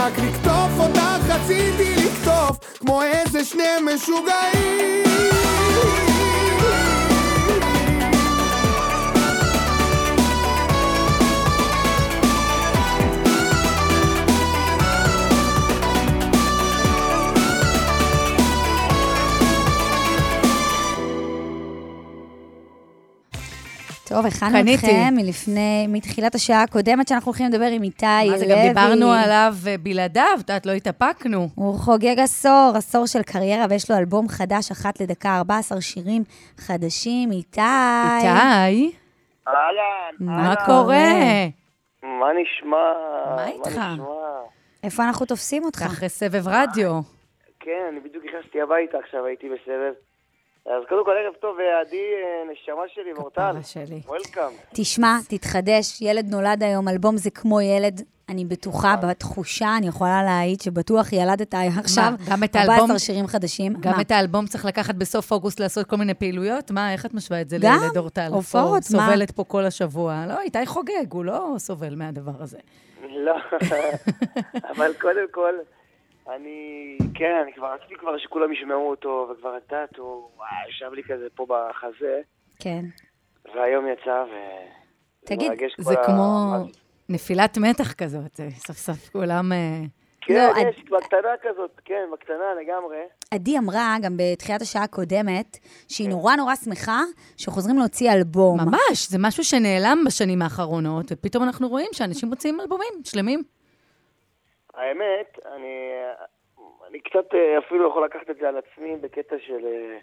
רק לקטוף אותך, רציתי לקטוף כמו איזה שני משוגעים טוב, הכנו. אתכם מלפני, מתחילת השעה הקודמת שאנחנו הולכים לדבר עם איתי לוי. מה זה, גם דיברנו עליו אה, בלעדיו, את יודעת, לא התאפקנו. הוא חוגג עשור, עשור של קריירה, ויש לו אלבום חדש, אחת לדקה, 14 שירים חדשים. איתי. איתי, אהלן, מה. קורה? מה נשמע? מה איתך? איפה אנחנו תופסים אותך? אחרי סבב רדיו. כן, אני בדיוק נכנסתי הביתה עכשיו, הייתי בסבב. אז קודם כל, ערב טוב, עדי, אה, נשמה שלי ואורטל. כפרה שלי. וולקאם. תשמע, תתחדש, ילד נולד היום, אלבום זה כמו ילד. אני בטוחה, בתחושה, אני יכולה להעיד שבטוח ילדת עכשיו גם את 14 האלבום- שירים חדשים. גם מה? את האלבום צריך לקחת בסוף אוגוסט לעשות כל מיני פעילויות? מה, איך את משווה את זה גם, לילד אורטל? הופעות, פה, מה? סובלת פה כל השבוע. לא, איתי חוגג, הוא לא סובל מהדבר הזה. לא, [LAUGHS] אבל קודם כל, אני, כן, אני כבר רציתי כבר שכולם ישמעו אותו, וכבר את יודעת, הוא וואי, ישב לי כזה פה בחזה, כן. והיום יצא, ו... תגיד, זה כמו? נפילת מתח כזאת, סוף סוף כולם... אה, כן, לא, יש, בקטנה כזאת, כן, בקטנה לגמרי. עדי אמרה, גם בתחילת השעה הקודמת, שהיא נורא נורא שמחה שחוזרים להוציא אלבום. ממש, זה משהו שנעלם בשנים האחרונות, ופתאום אנחנו רואים שאנשים מוציאים אלבומים שלמים. האמת, אני, אני קצת אה, אפילו יכול לקחת את זה על עצמי בקטע של... אה,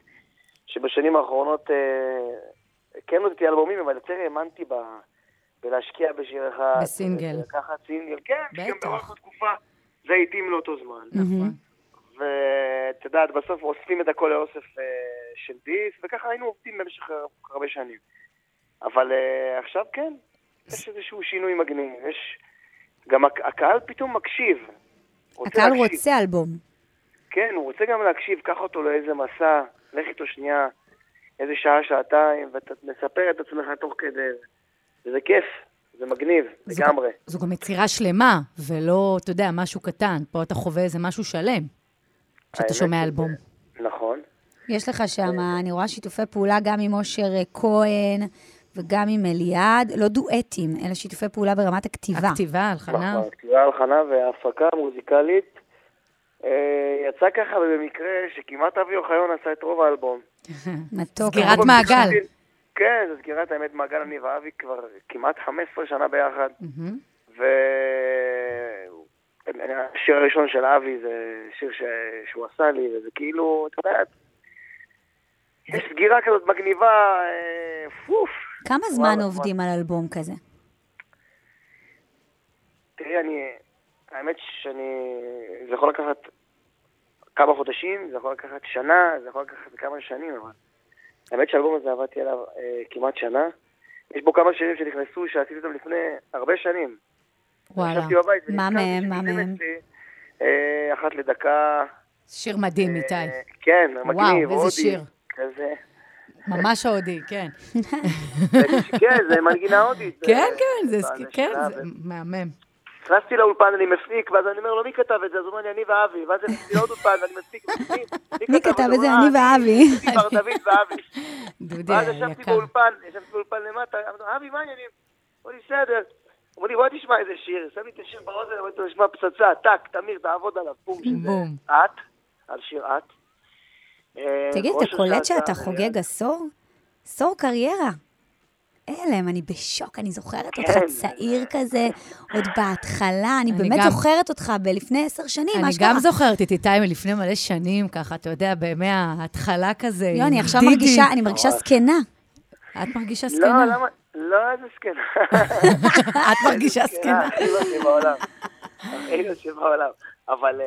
שבשנים האחרונות אה, כן הוצאתי אלבומים, אבל יותר האמנתי ב... בלהשקיע בשיר אחד. בסינגל. לקחת סינגל, כן, שגם בטח. באורך התקופה זה התאים לאותו זמן. נכון. ואת יודעת, בסוף אוספים את הכל לאוסף אה, של דיס, וככה היינו עובדים במשך הרבה שנים. אבל אה, עכשיו כן, יש איזשהו שינוי מגניב. יש... גם הק- הקהל פתאום מקשיב. רוצה הקהל להקשיב. רוצה אלבום. כן, הוא רוצה גם להקשיב, קח אותו לאיזה מסע, לך איתו שנייה, איזה שעה, שעתיים, ומספר את עצמך תוך כדי. וזה כיף, זה מגניב, זו לגמרי. זו גם יצירה שלמה, ולא, אתה יודע, משהו קטן. פה אתה חווה איזה משהו שלם, כשאתה שומע אלבום. נכון. יש לך שם, אני רואה שיתופי פעולה גם עם אושר אה, כהן וגם עם אליעד, לא דואטים, אלא שיתופי פעולה ברמת הכתיבה. הכתיבה, הלחנה. נכון, כתיבה, הלחנה וההפקה המוזיקלית. אה, יצא ככה במקרה שכמעט אבי אוחיון עשה את רוב האלבום. [LAUGHS] מתוק. סגירת מעגל. כן, זו סגירת האמת מעגל, אני ואבי כבר כמעט 15 שנה ביחד. והשיר הראשון של אבי זה שיר ש... שהוא עשה לי, וזה כאילו, אתה יודע, יש סגירה כזאת מגניבה, אה, פוף. כמה זמן עובדים על אלבום כזה? תראי, אני, האמת שאני, זה יכול לקחת כמה חודשים, זה יכול לקחת שנה, זה יכול לקחת כמה שנים, אבל האמת שהאלבום הזה עבדתי עליו אה, כמעט שנה. יש בו כמה שירים שנכנסו, שעשיתי אותם לפני הרבה שנים. וואלה. בבית מה מהם? מה מהם? אה, אחת לדקה. שיר מדהים, איתי. אה, כן, מגניב, וואו, איזה הודי, שיר. כזה. ממש הודי, כן. כן, זה מנגינה הודית. כן, כן, זה כן, זה מהמם. נכנסתי לאולפן, אני מפיק, ואז אני אומר לו, מי כתב את זה? אז הוא אומר לי, אני ואבי. ואז נכנסתי לעוד אולפן, ואני מפיק, מי- כתב את זה? אני אומר, "אה, ואבי." דוד [LAUGHS] ואבי. דודי ואז ישבתי. באולפן, ישבתי באולפן למטה, אמרתי אבי, מה העניינים? אמר לי, בסדר. אמר לי, בוא תשמע איזה שיר. שם לי את השיר באוזן, אמרתי לו, שמע פצצה, טק, תמיר, תעבוד עליו, בום, בום. את, על שיר את. אה, תגיד, אתה קולט שאתה אה, חוגג עשור? עשור קריירה. הלם, אני בשוק, אני זוכרת אותך כן. צעיר כזה, עוד בהתחלה, אני אני באמת זוכרת אותך בלפני עשר שנים, אני מה שקרה. גם זוכרת את איתי מלפני מלא שנים, ככה, אתה יודע, בימי ההתחלה כזה. לא, אני עכשיו. מרגישה, אני מרגישה זקנה. את מרגישה לא, זקנה. למה? לא, איזה זקנה. [LAUGHS] את מרגישה זקנה. הכי לא שבעולם. הכי לא שבעולם. אבל אה,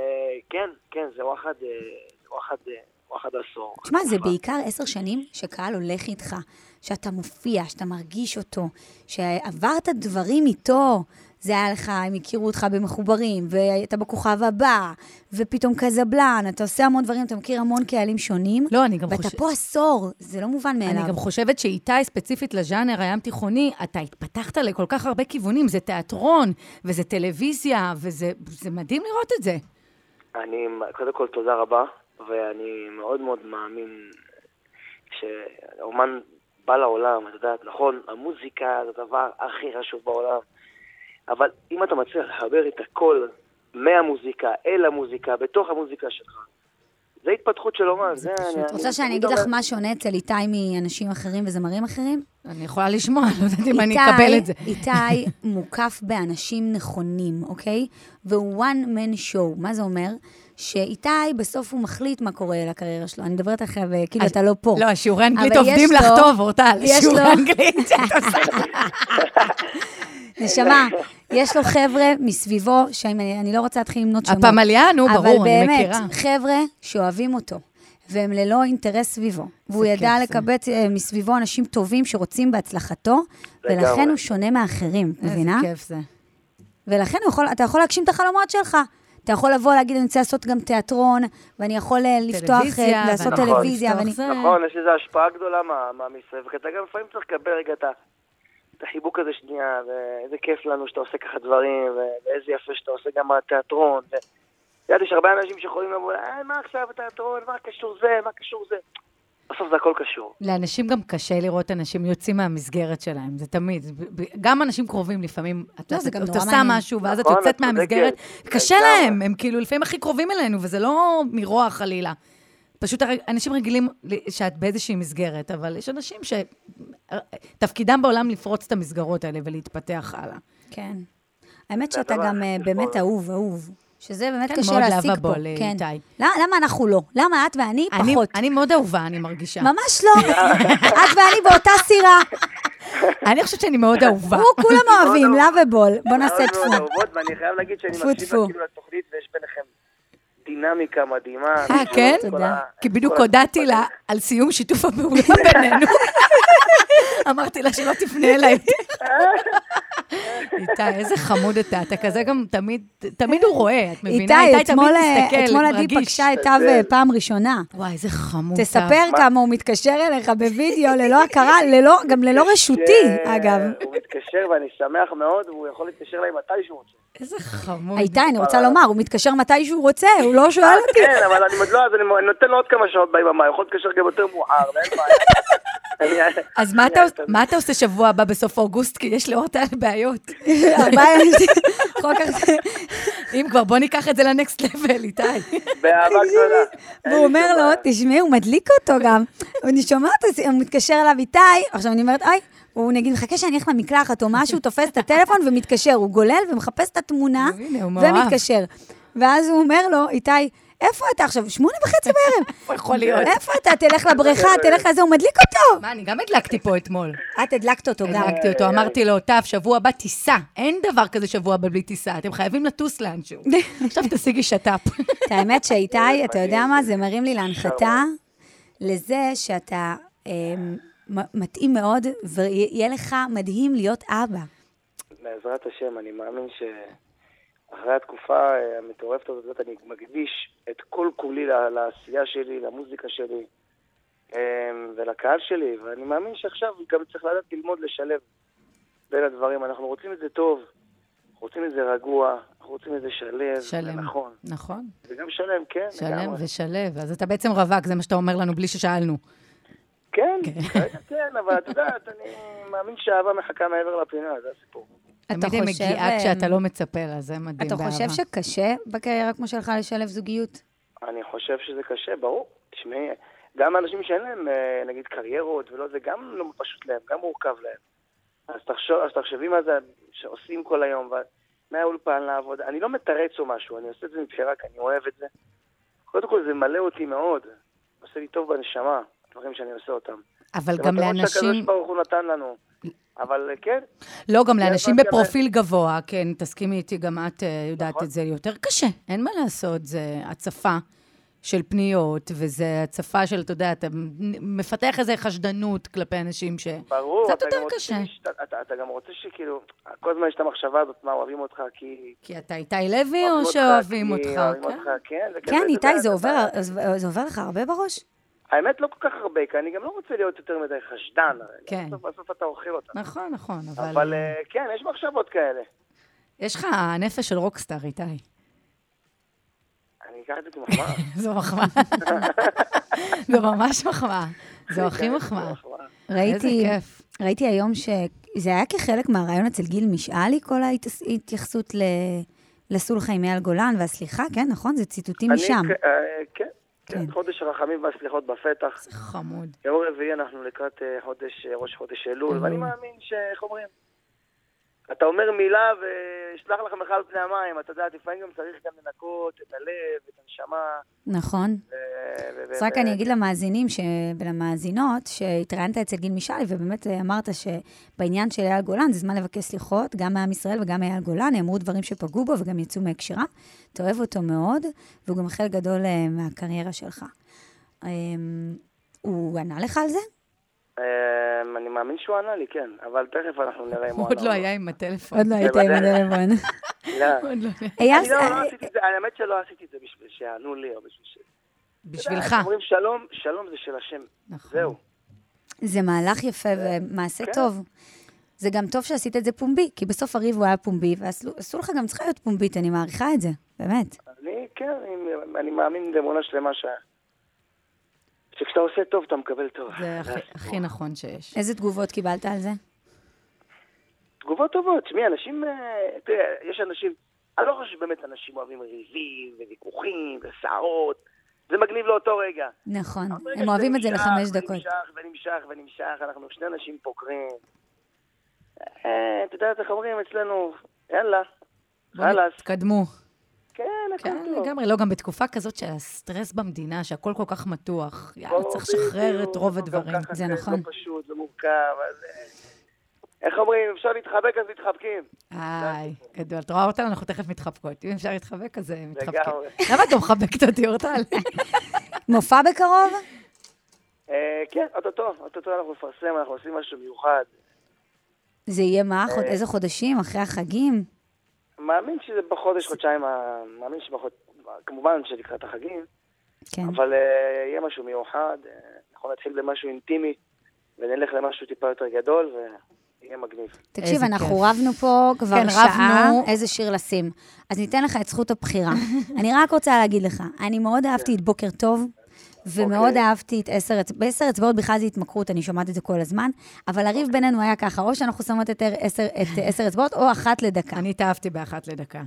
כן, כן, זה וואחד, וואחד עשור. תשמע, זה בעיקר עשר שנים שקהל הולך איתך, שאתה מופיע, שאתה מרגיש אותו, שעברת דברים איתו. זה היה לך, הם הכירו אותך במחוברים, והיית בכוכב הבא, ופתאום קזבלן, אתה עושה המון דברים, אתה מכיר המון קהלים שונים. לא, אני גם ואתה חושבת... פה עשור, זה לא מובן מאליו. אני גם חושבת שאיתי, ספציפית לז'אנר הים תיכוני, אתה התפתחת לכל כך הרבה כיוונים. זה תיאטרון, וזה טלוויזיה, וזה זה מדהים לראות את זה. אני, קודם כל, תודה רבה, ואני מאוד מאוד מאמין שהאומן בא לעולם, את יודעת, נכון, המוזיקה זה הדבר הכי חשוב בעולם, אבל אם אתה מצליח לחבר את הכל מהמוזיקה אל המוזיקה, בתוך המוזיקה שלך, זה התפתחות של אומן. זה פשוט- אני- את רוצה שאני אני אגיד לך מה שונה אצל איתי מאנשים אחרים וזמרים אחרים? אני יכולה לשמוע, [LAUGHS] לא יודעת אם אני אקבל את זה. איתי [LAUGHS] מוקף באנשים נכונים, אוקיי? והוא one man show. מה זה אומר? שאיתי, בסוף הוא מחליט מה קורה לקריירה שלו. אני מדברת עכשיו, אה, כאילו, אז- אתה לא פה. לא, השיעורי אנגלית אבל עובדים יש לך לו- טוב, אורטל. יש שיעורי לו- אנגלית שאת עושה. [LAUGHS] נשמה, יש לו חבר'ה מסביבו, שאני אני לא רוצה להתחיל למנות שמות. הפמליה, נו, ברור, אבל אני באמת, מכירה. חבר'ה שאוהבים אותו. והם ללא אינטרס סביבו. והוא ידע. לקבץ אה, מסביבו אנשים טובים שרוצים בהצלחתו, ולכן. הוא שונה מאחרים, מבינה? איזה כיף זה. ולכן הוא יכול, אתה יכול להגשים את החלומות שלך. אתה יכול לבוא להגיד, אני רוצה לעשות גם תיאטרון, ואני יכול אה, לפתוח, טלוויזיה, אה, לעשות ואני יכול טלוויזיה, לפתוח ואני... זה. נכון, יש לזה השפעה גדולה מה- מהמסביב, כי אתה גם לפעמים צריך לקבל רגע את ה- את החיבוק הזה שנייה, ואיזה כיף לנו שאתה עושה ככה דברים, ואיזה יפה שאתה עושה גם בתיאטרון. ו- יודעת, יש הרבה אנשים שיכולים לבוא, אה, מה עכשיו התיאטרון, מה קשור זה, מה קשור זה. בסוף זה הכל קשור. לאנשים גם קשה לראות אנשים יוצאים מהמסגרת שלהם, זה תמיד. גם אנשים קרובים לפעמים, את לא, זה גם את נורא עושה מעניין. משהו, ואז את נכון, יוצאת את מהמסגרת, צודקת. קשה. להם, הם כאילו לפעמים הכי קרובים אלינו, וזה לא מרוע חלילה. פשוט אנשים רגילים שאת באיזושהי מסגרת, אבל יש אנשים שתפקידם בעולם לפרוץ את המסגרות האלה ולהתפתח הלאה. כן. האמת שאתה גם אה, באמת. אהוב, אהוב. שזה באמת כן, קשה מאוד להשיג פה. לאבאבול, אה, כן. איתי. למה למה אנחנו לא? למה את ואני אני- פחות? אני מאוד אהובה, אני מרגישה. ממש לא. [LAUGHS] את ואני באותה סירה. אני חושבת שאני מאוד אהובה. הוא, כולם אוהבים, לאבאבול. בוא נעשה מאוד טפו. מאוד אהובות, ואני חייב להגיד שאני טפו, מקשיב טפו. כאילו לתוכנית ויש ביניכם דינמיקה מדהימה. אה, כן? תודה. כי בדיוק הודעתי לה על סיום שיתוף הפעולה [LAUGHS] בינינו. אמרתי לה שלא תפנה אליי. איתי, איזה חמוד אתה. אתה כזה גם תמיד, תמיד הוא רואה, את מבינה? איתי, תמיד אתמול, אה, מסתכל, אתמול עדי. פגשה את תו אה, פעם ראשונה. וואי, איזה חמוד. תספר כמה הוא מתקשר אליך בווידאו, ללא הכרה, ללא- גם ללא רשותי, ש- אגב. הוא מתקשר ואני שמח מאוד, והוא יכול להתקשר אליי מתי שהוא רוצה. איזה חמוד. איתי, אני רוצה לומר, הוא מתקשר מתי שהוא רוצה, הוא לא שואל אותי. כן, אבל אני עוד לא, אז אני אני נותן לו עוד כמה שעות ביממה, יכול להתקשר גם יותר מאוחר, ואין בעיה. [LAUGHS] אז מה אתה- עושה שבוע הבא בסוף אוגוסט? כי יש לאורטל בעיות. [LAUGHS] אם כבר, בוא ניקח את זה לנקסט לבל, איתי. באהבה גדולה. והוא אומר לו. תשמעי, הוא מדליק אותו גם. אני שומעת, הוא מתקשר אליו, איתי, עכשיו אני אומרת, אוי, הוא נגיד, מחכה שאני אלך למקלחת או משהו, תופס את הטלפון ומתקשר, הוא גולל ומחפש את התמונה. ומתקשר. ואז הוא אומר לו, איתי, איפה אתה עכשיו? שמונה וחצי בערב. [LAUGHS] איפה יכול להיות? איפה אתה? תלך לבריכה, תלך לזה, הוא מדליק אותו. מה, אני גם הדלקתי פה אתמול. את הדלקת אותו גם. הדלקתי אותו, אמרתי לו, תו, שבוע הבא טיסה. אין דבר כזה שבוע הבא בלי טיסה, אתם חייבים לטוס לאנשהו. [LAUGHS] עכשיו תשיגי שת"פ. את האמת שאיתי, אתה יודע מה? זה מרים לי להנחתה לזה שאתה אה, מ- מתאים מאוד, ויהיה לך מדהים להיות אבא. בעזרת השם, אני מאמין שאחרי התקופה אה, המטורפת הזאת, אני מקדיש את כל כולי לעשייה שלי, למוזיקה שלי אה, ולקהל שלי, ואני מאמין שעכשיו גם צריך לדעת ללמוד לשלב בין הדברים. אנחנו רוצים את זה טוב, אנחנו רוצים את זה רגוע, אנחנו רוצים את זה שלב, שלם. נכון. נכון. וגם שלם, כן, שלם לגמרי. ושלב. אז אתה בעצם רווק, זה מה שאתה אומר לנו בלי ששאלנו. כן, כרגע כן, אבל את יודעת, אני מאמין שהאהבה מחכה מעבר לפינה, זה הסיפור. תמיד היא חושב, מגיעה אה, כשאתה לא מצפה לה, זה מדהים אתה באהבה. חושב שקשה בקריירה כמו שלך לשלב זוגיות? אני חושב שזה קשה, ברור. תשמעי, גם אנשים שאין להם, אה, נגיד, קריירות ולא זה, גם לא פשוט להם, גם מורכב להם. אז, תחשוב, אז תחשבי מה זה שעושים כל היום, מהאולפן לעבוד. אני לא מתרץ או משהו, אני עושה את זה מבחירה, כי אני אוהב את זה. קודם כל, זה מלא אותי מאוד. עושה לי טוב בנשמה, דברים שאני עושה אותם. אבל זה גם מתנות שהקדוש לאנשים... ברוך הוא נתן לנו. אבל אה, כן, לא, גם לאנשים בפרופיל גבוה, כן, תסכימי איתי, גם את אה, יודעת נכון. את זה יותר קשה, אין מה לעשות, זה הצפה של פניות, וזה הצפה של, אתה יודע, אתה מפתח איזו חשדנות כלפי אנשים ש... ברור. קצת יותר קשה. ש- אתה, גם רוצה שכאילו, כל הזמן יש את המחשבה הזאת, מה, אוהבים אותך כי... כי אתה איתי לוי, או אותך שאוהבים כי אותך? אוהבים כן. אותך, כן. זה כן, איתי, זה זה- זה עובר לך הרבה בראש? האמת, לא כל כך הרבה, כי אני גם לא רוצה להיות יותר מדי חשדן. כן. בסוף, בסוף אתה אוכל אותה. נכון, נכון, אבל... אבל אה, כן, יש מחשבות כאלה. יש לך נפש של רוקסטאר, איתי. אני אקח את זה כמחמאה. [LAUGHS] זו מחמאה. [LAUGHS] זו ממש מחמאה. זו הכי מחמאה. איזה ראיתי, כיף. ראיתי היום שזה היה כחלק מהרעיון אצל גיל משאלי, כל ההתייחסות ל- לסולחה עם אייל גולן והסליחה, כן, נכון? זה ציטוטים משם. אה, כן, כן. חודש הרחמים והסליחות בפתח. חמוד. יום רביעי אנחנו לקראת אה, חודש, אה, ראש חודש אלול, ואני מאמין שאיך אומרים? אתה אומר מילה וישלח לך על פני המים, אתה יודע, לפעמים גם צריך גם לנקות את הלב, את הנשמה. נכון. אז רק אני אגיד למאזינים ש- ולמאזינות, שהתראיינת אצל גיל משאלי, ובאמת אה, אמרת שבעניין של אייל גולן זה זמן לבקש סליחות, גם מעם ישראל וגם מאייל גולן, נאמרו דברים שפגעו בו וגם יצאו מהקשרם. אתה אוהב אותו מאוד, והוא גם חלק גדול אה, מהקריירה שלך. אמ, הוא ענה לך על זה? אמ, אני מאמין שהוא ענה לי, כן, אבל תכף אנחנו נראה אם הוא ענה. עוד לא או היה עם הטלפון. עוד לא היית עם הטלפון. [LAUGHS] לא. לא אני לא, אה, לא עשיתי את זה, האמת שלא עשיתי את זה בשביל שיענו לי או בשביל ש... בשבילך. אומרים שלום, שלום זה של השם. נכון. זהו. זה מהלך יפה ומעשה כן. טוב. זה גם טוב שעשית את זה פומבי, כי בסוף הריב הוא היה פומבי, ועשו לך גם צריכה להיות פומבית, אני מעריכה את זה, באמת. אני, כן, אני, אני מאמין באמונה שלמה ש... שכשאתה עושה טוב, אתה מקבל טוב. זה הכי- הכי נכון שיש. איזה תגובות קיבלת על זה? תגובות טובות. תשמעי, אנשים, אה, תראה, יש אנשים, אני לא חושב שבאמת אנשים אוהבים ריבים וויכוחים וסערות. זה מגניב לאותו רגע. נכון, הם אוהבים את זה לחמש דקות. ונמשך ונמשך ונמשך, אנחנו שני אנשים פוקרים. אה, את יודעת איך אומרים אצלנו, יאללה, חלאס. תתקדמו. כן, הכל כן, טוב. לגמרי. לא, גם בתקופה כזאת של הסטרס במדינה, שהכל כל כך מתוח. יאללה, ברור, צריך לשחרר. את רוב הדברים. ככה זה לא נכון. פשוט, זה מורכב, אז... אה, איך אומרים, אפשר להתחבק אז מתחבקים. איי, גדול. את רואה אותנו? אנחנו תכף מתחבקות. אם אפשר להתחבק, אז אה, מתחבקים. [LAUGHS] למה את לא מחבקת אותי, אורטל? [LAUGHS] מופע בקרוב? אה, כן, אוטוטו, אוטוטו אנחנו נפרסם, אנחנו עושים משהו מיוחד. זה יהיה מה? איזה חודשים? אחרי החגים? מאמין שזה בחודש, חודשיים, ה- מאמין שבחודש, כמובן שלקראת החגים, כן. אבל אה, יהיה משהו מיוחד, אה, אנחנו נתחיל במשהו אינטימי, ונלך למשהו טיפה יותר גדול, ויהיה מגניב. תקשיב, אנחנו כיף. רבנו פה כבר כן, שעה רבנו. איזה שיר לשים. אז ניתן לך את זכות הבחירה. [LAUGHS] אני רק רוצה להגיד לך, אני מאוד אהבתי את בוקר טוב, ומאוד אוקיי. אהבתי את עשר אצבעות. בעשר אצבעות בכלל זה התמכרות, אני שומעת את זה כל הזמן, אבל הריב בינינו היה ככה, או שאנחנו שמות את עשר- את [LAUGHS] עשר אצבעות, או אחת לדקה. אני התאהבתי באחת לדקה.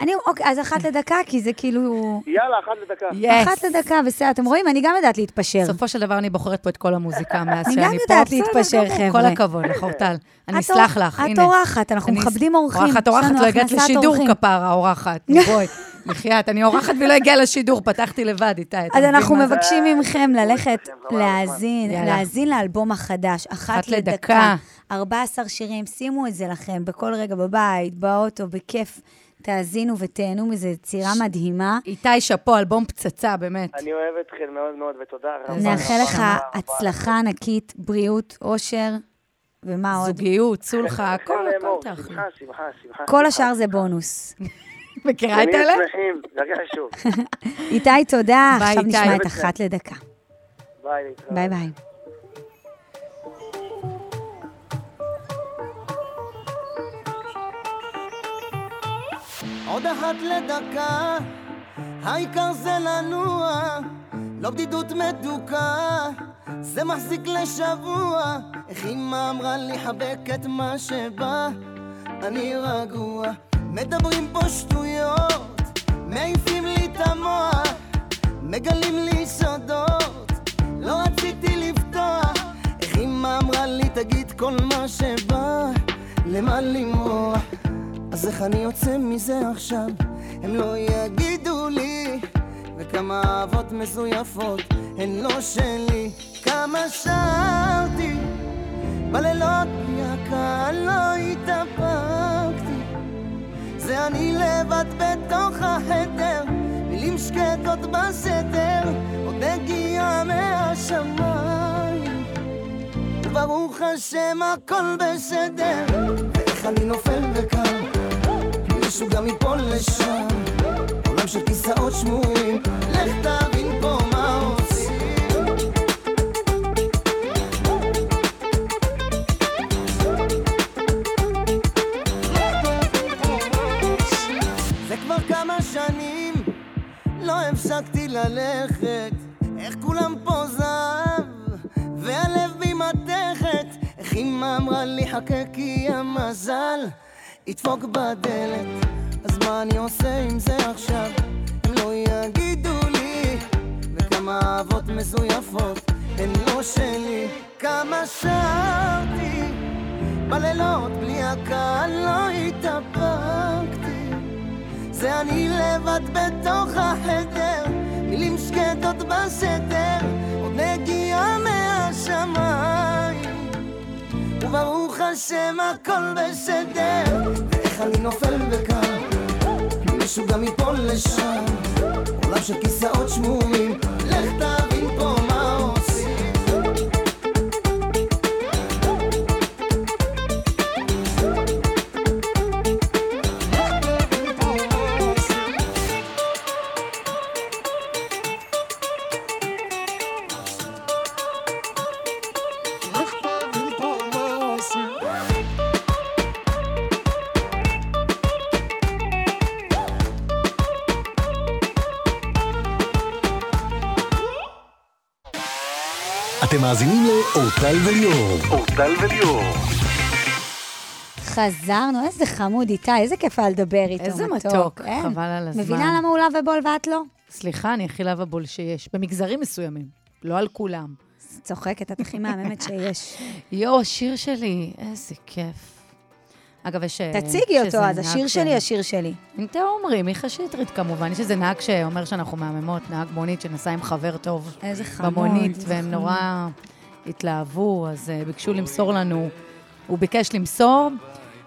אני, אוקיי, אז אחת לדקה, כי זה כאילו... יאללה, אחת לדקה. יס. אחת לדקה, בסדר, אתם רואים? אני גם יודעת להתפשר. בסופו של דבר אני בוחרת פה את כל המוזיקה [LAUGHS] מאז אני שאני פה. גם יודעת להתפשר, חבר'ה. כל הכבוד לך, אורטל. אני את אסלח לך, את הנה. אורחת, אנחנו אני- מכבדים אורחים. אורחת, אורחת, לא הגעת לשידור. כפרה, אורחת. בואי, [LAUGHS] בחייאת, אני אורחת והיא לא הגיעה לשידור, פתחתי לבד, איתי. אז אנחנו? מבקשים מכם ללכת להאזין. להאזין לאלבום החדש, אחת לדקה. לדקה, 14 שירים, שימו את זה לכם בכל רגע בבית, באוטו, בכיף. תאזינו ותהנו מזה, יצירה מדהימה. איתי, שאפו, אלבום פצצה, באמת. אני אוהב אתכם מאוד מאוד, ותודה רבה. נאחל לך. הצלחה ענקית, בריאות, אושר, ומה עוד? זוגיות, סולחה, הכל, [LAUGHS] הכל תאכלי. שמחה, שמחה, שמחה. כל. השאר זה בונוס. [LAUGHS] מכירה את אלה? שמחים, זה הכי חשוב. איתי, תודה. עכשיו. נשמע את אחת לדקה. ביי. ביי ביי. עוד אחת לדקה, העיקר זה לנוע, לא בדידות מדוכא, זה מחזיק לשבוע. איך אמא אמרה לי חבק את מה שבא, אני רגוע. מדברים פה שטויות, מעיפים לי את המוח, מגלים לי סודות, לא רציתי לפתוח. איך אמא אמרה לי תגיד כל מה שבא, למה למרוח? אז איך אני יוצא מזה עכשיו? הם לא יגידו לי וכמה אהבות מזויפות הן לא שלי כמה שרתי בלילות בלי הקהל לא התאפקתי זה אני לבד בתוך החדר מילים שקטות בסתר עוד הגיע מהשמיים. וברוך השם הכל בסדר. ואיך אני נופל וקם מישהו גם ייפול לשם. עולם של כיסאות שמורים. לך הפסקתי ללכת איך כולם פה זהב והלב בי מתכת איך אמא אמרה לי חכה כי המזל ידפוק בדלת אז מה אני עושה עם זה עכשיו? הם לא יגידו לי וכמה אהבות מזויפות הן לא שלי כמה שרתי בלילות בלי הקהל לא התאפקתי זה אני לבד בתוך החדר מילים שקטות בסתר עוד נגיעה מהשמיים. וברוך השם הכל בסדר. ואיך אני נופל וקם מישהו גם לשם. עולם של כיסאות שמורים לך תבין פה אתם מאזינים לאורטל וליאור. אורטל וליאור. חזרנו, איזה חמוד איתי, איזה כיף היה לדבר איתו. איזה מתוק, מתוק, אין? חבל על הזמן. מבינה למה הוא לאו ובול ואת לא? סליחה, אני הכי לאבבול שיש. במגזרים מסוימים, לא על כולם. צוחקת, את הכי מהממת שיש. [LAUGHS] יואו, השיר שלי, איזה כיף. אגב, יש... אה, תציגי אותו אז, השיר שלי, השיר שלי. אינטה עומרי, מיכה שטרית כמובן. יש איזה נהג שאומר שאנחנו מהממות, נהג מונית שנסע עם חבר טוב. איזה חמוד. במונית, והם. נורא התלהבו, אז uh, ביקשו למסור לנו, הוא ביקש למסור.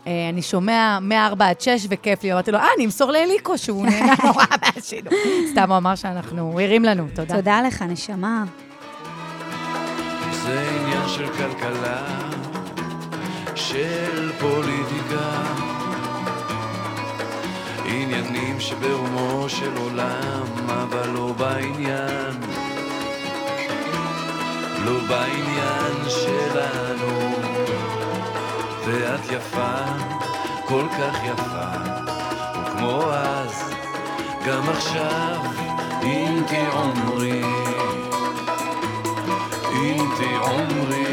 Uh, אני שומע מ-4 עד 6 וכיף לי, אמרתי לו, אה, אני אמסור לאליקו שהוא נהנה [LAUGHS] נורא מהשידור. סתם הוא אמר שאנחנו, הוא הרים לנו, תודה. תודה לך, נשמה. זה עניין של כלכלה, של פוליטיקה. עניינים שברומו של עולם, אבל לא בעניין. לא בעניין שלנו. ואת יפה, כל כך יפה, וכמו אז, גם עכשיו, אם תעומרי, אם תעומרי.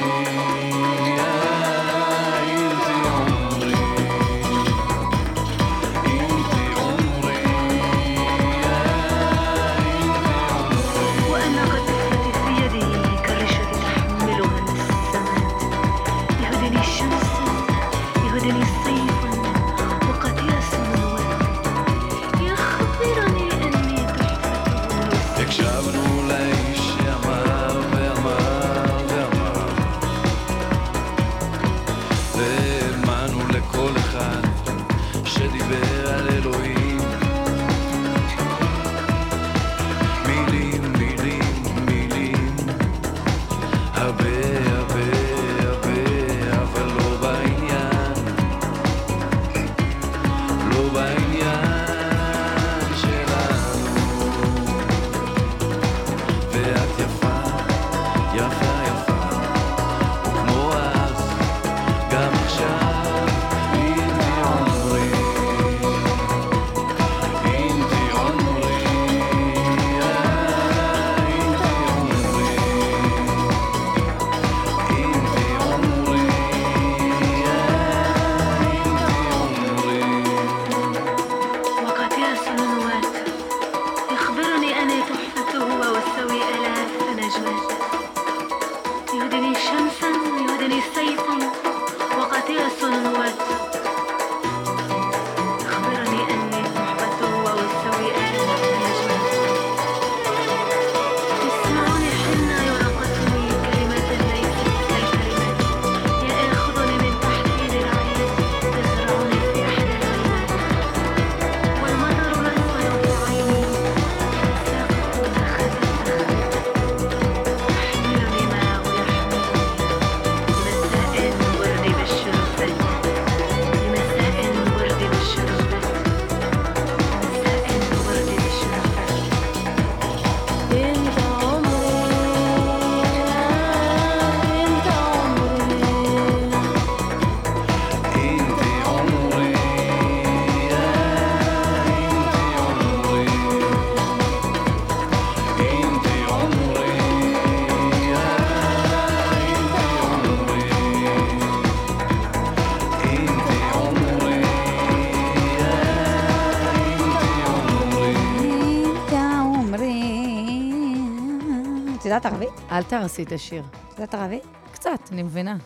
יודעת ערבית? אל תהרסי את השיר. את יודעת ערבית? קצת, אני מבינה.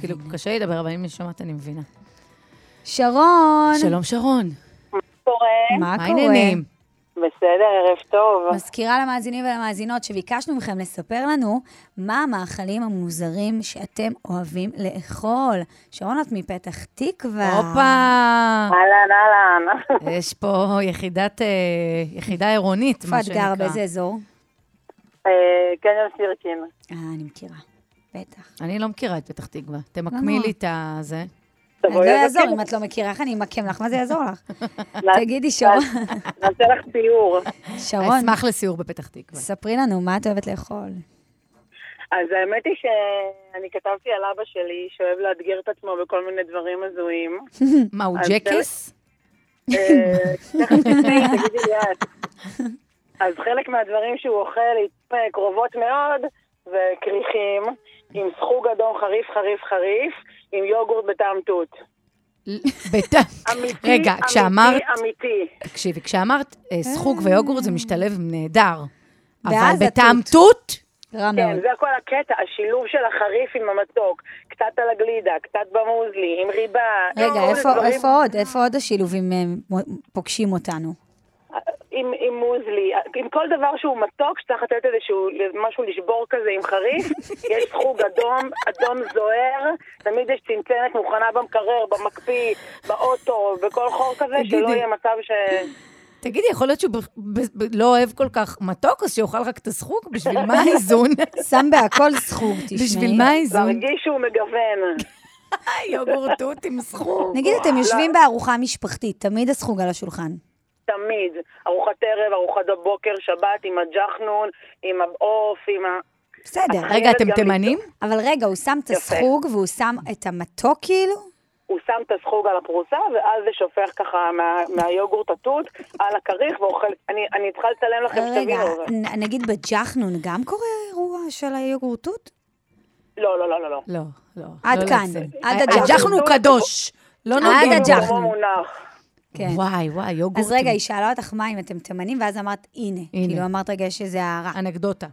כאילו, קשה לי לדבר, אבל אם אני שומעת, אני מבינה. שרון. שלום, שרון. קורה? מה מה קורה? העניינים? בסדר, ערב טוב. מזכירה למאזינים ולמאזינות שביקשנו מכם לספר לנו מה המאכלים המוזרים שאתם אוהבים לאכול. שרון, את מפתח תקווה. הופה! אהלן, אהלן. יש פה יחידת, אה, יחידה עירונית, איפה מה את שנקרא. גרה? באיזה אזור? אה, קניון סירקין. אה, אני מכירה. בטח. אני לא מכירה את פתח תקווה. תמקמי נורא. לי את הזה. אני לא יעזור אם את לא מכירה, איך אני אמקם לך? מה זה יעזור לך? [LAUGHS] תגידי, שרון. [LAUGHS] נעשה לך ציור. שרון, אשמח לסיור בפתח תקווה. ספרי לנו, מה את אוהבת לאכול? אז האמת היא שאני כתבתי על אבא שלי, שאוהב לאתגר את עצמו בכל מיני דברים הזויים. מה, הוא ג'קס? אה, תגידי לי את. [LAUGHS] אז חלק מהדברים שהוא אוכל לעיתים קרובות מאוד, וכריכים, עם סחוג אדום חריף חריף חריף, עם יוגורט בטעם תות. בטעם... אמיתי, רגע, אמיתי, כשאמרת... אמיתי. תקשיבי, כשאמרת אה, סחוג ויוגורט זה משתלב נהדר. אבל בטעם. תות? רע כן, זה הכל הקטע, השילוב של החריף עם המתוק, קצת על הגלידה, קצת במוזלי, עם ריבה. רגע, איפה, עוד? איפה עוד השילובים אה, פוגשים אותנו? עם, עם מוזלי, עם כל דבר שהוא מתוק, שצריך לתת איזשהו משהו לשבור כזה עם חריף, [LAUGHS] יש סחוג אדום, אדום זוהר, תמיד יש צנצנת מוכנה במקרר, במקפיא, באוטו, בכל חור כזה, תגידי. שלא יהיה מצב ש... תגידי, יכול להיות שהוא ב- ב- ב- לא אוהב כל כך מתוק, אז שיאכל רק את הסחוג? בשביל מה האיזון? [LAUGHS] שם בהכל סחוג, תשמעי. בשביל מה האיזון? להרגיש שהוא מגוון. [LAUGHS] יוגורט תות עם סחוג. נגיד, אתם לא. יושבים בארוחה משפחתית, תמיד הסחוג על השולחן. תמיד. ארוחת ערב, ארוחת הבוקר, שבת, עם הג'חנון, עם העוף, עם ה... בסדר. רגע, אתם תימנים? אבל רגע, הוא שם את הסחוג והוא שם את המתוק כאילו? הוא שם את הסחוג על הפרוסה, ואז זה שופך ככה מה, מהיוגורט התות על הכריך ואוכל... אני, אני צריכה לצלם לכם רגע, שתבינו. נ- נגיד בג'חנון גם קורה אירוע של היוגורטות? לא, לא, לא, לא, לא. לא, לא. עד לא כאן. עד ה- הג'חנון. הג'חנון הוא קדוש. לא עד נוגעים בו. הג'חנון. מונח. וואי, וואי, יוגורט. אז רגע, היא שאלה אותך מה אם אתם תימנים, ואז אמרת, הנה. הנה. כאילו אמרת, רגע, יש איזה הערה. אנקדוטה.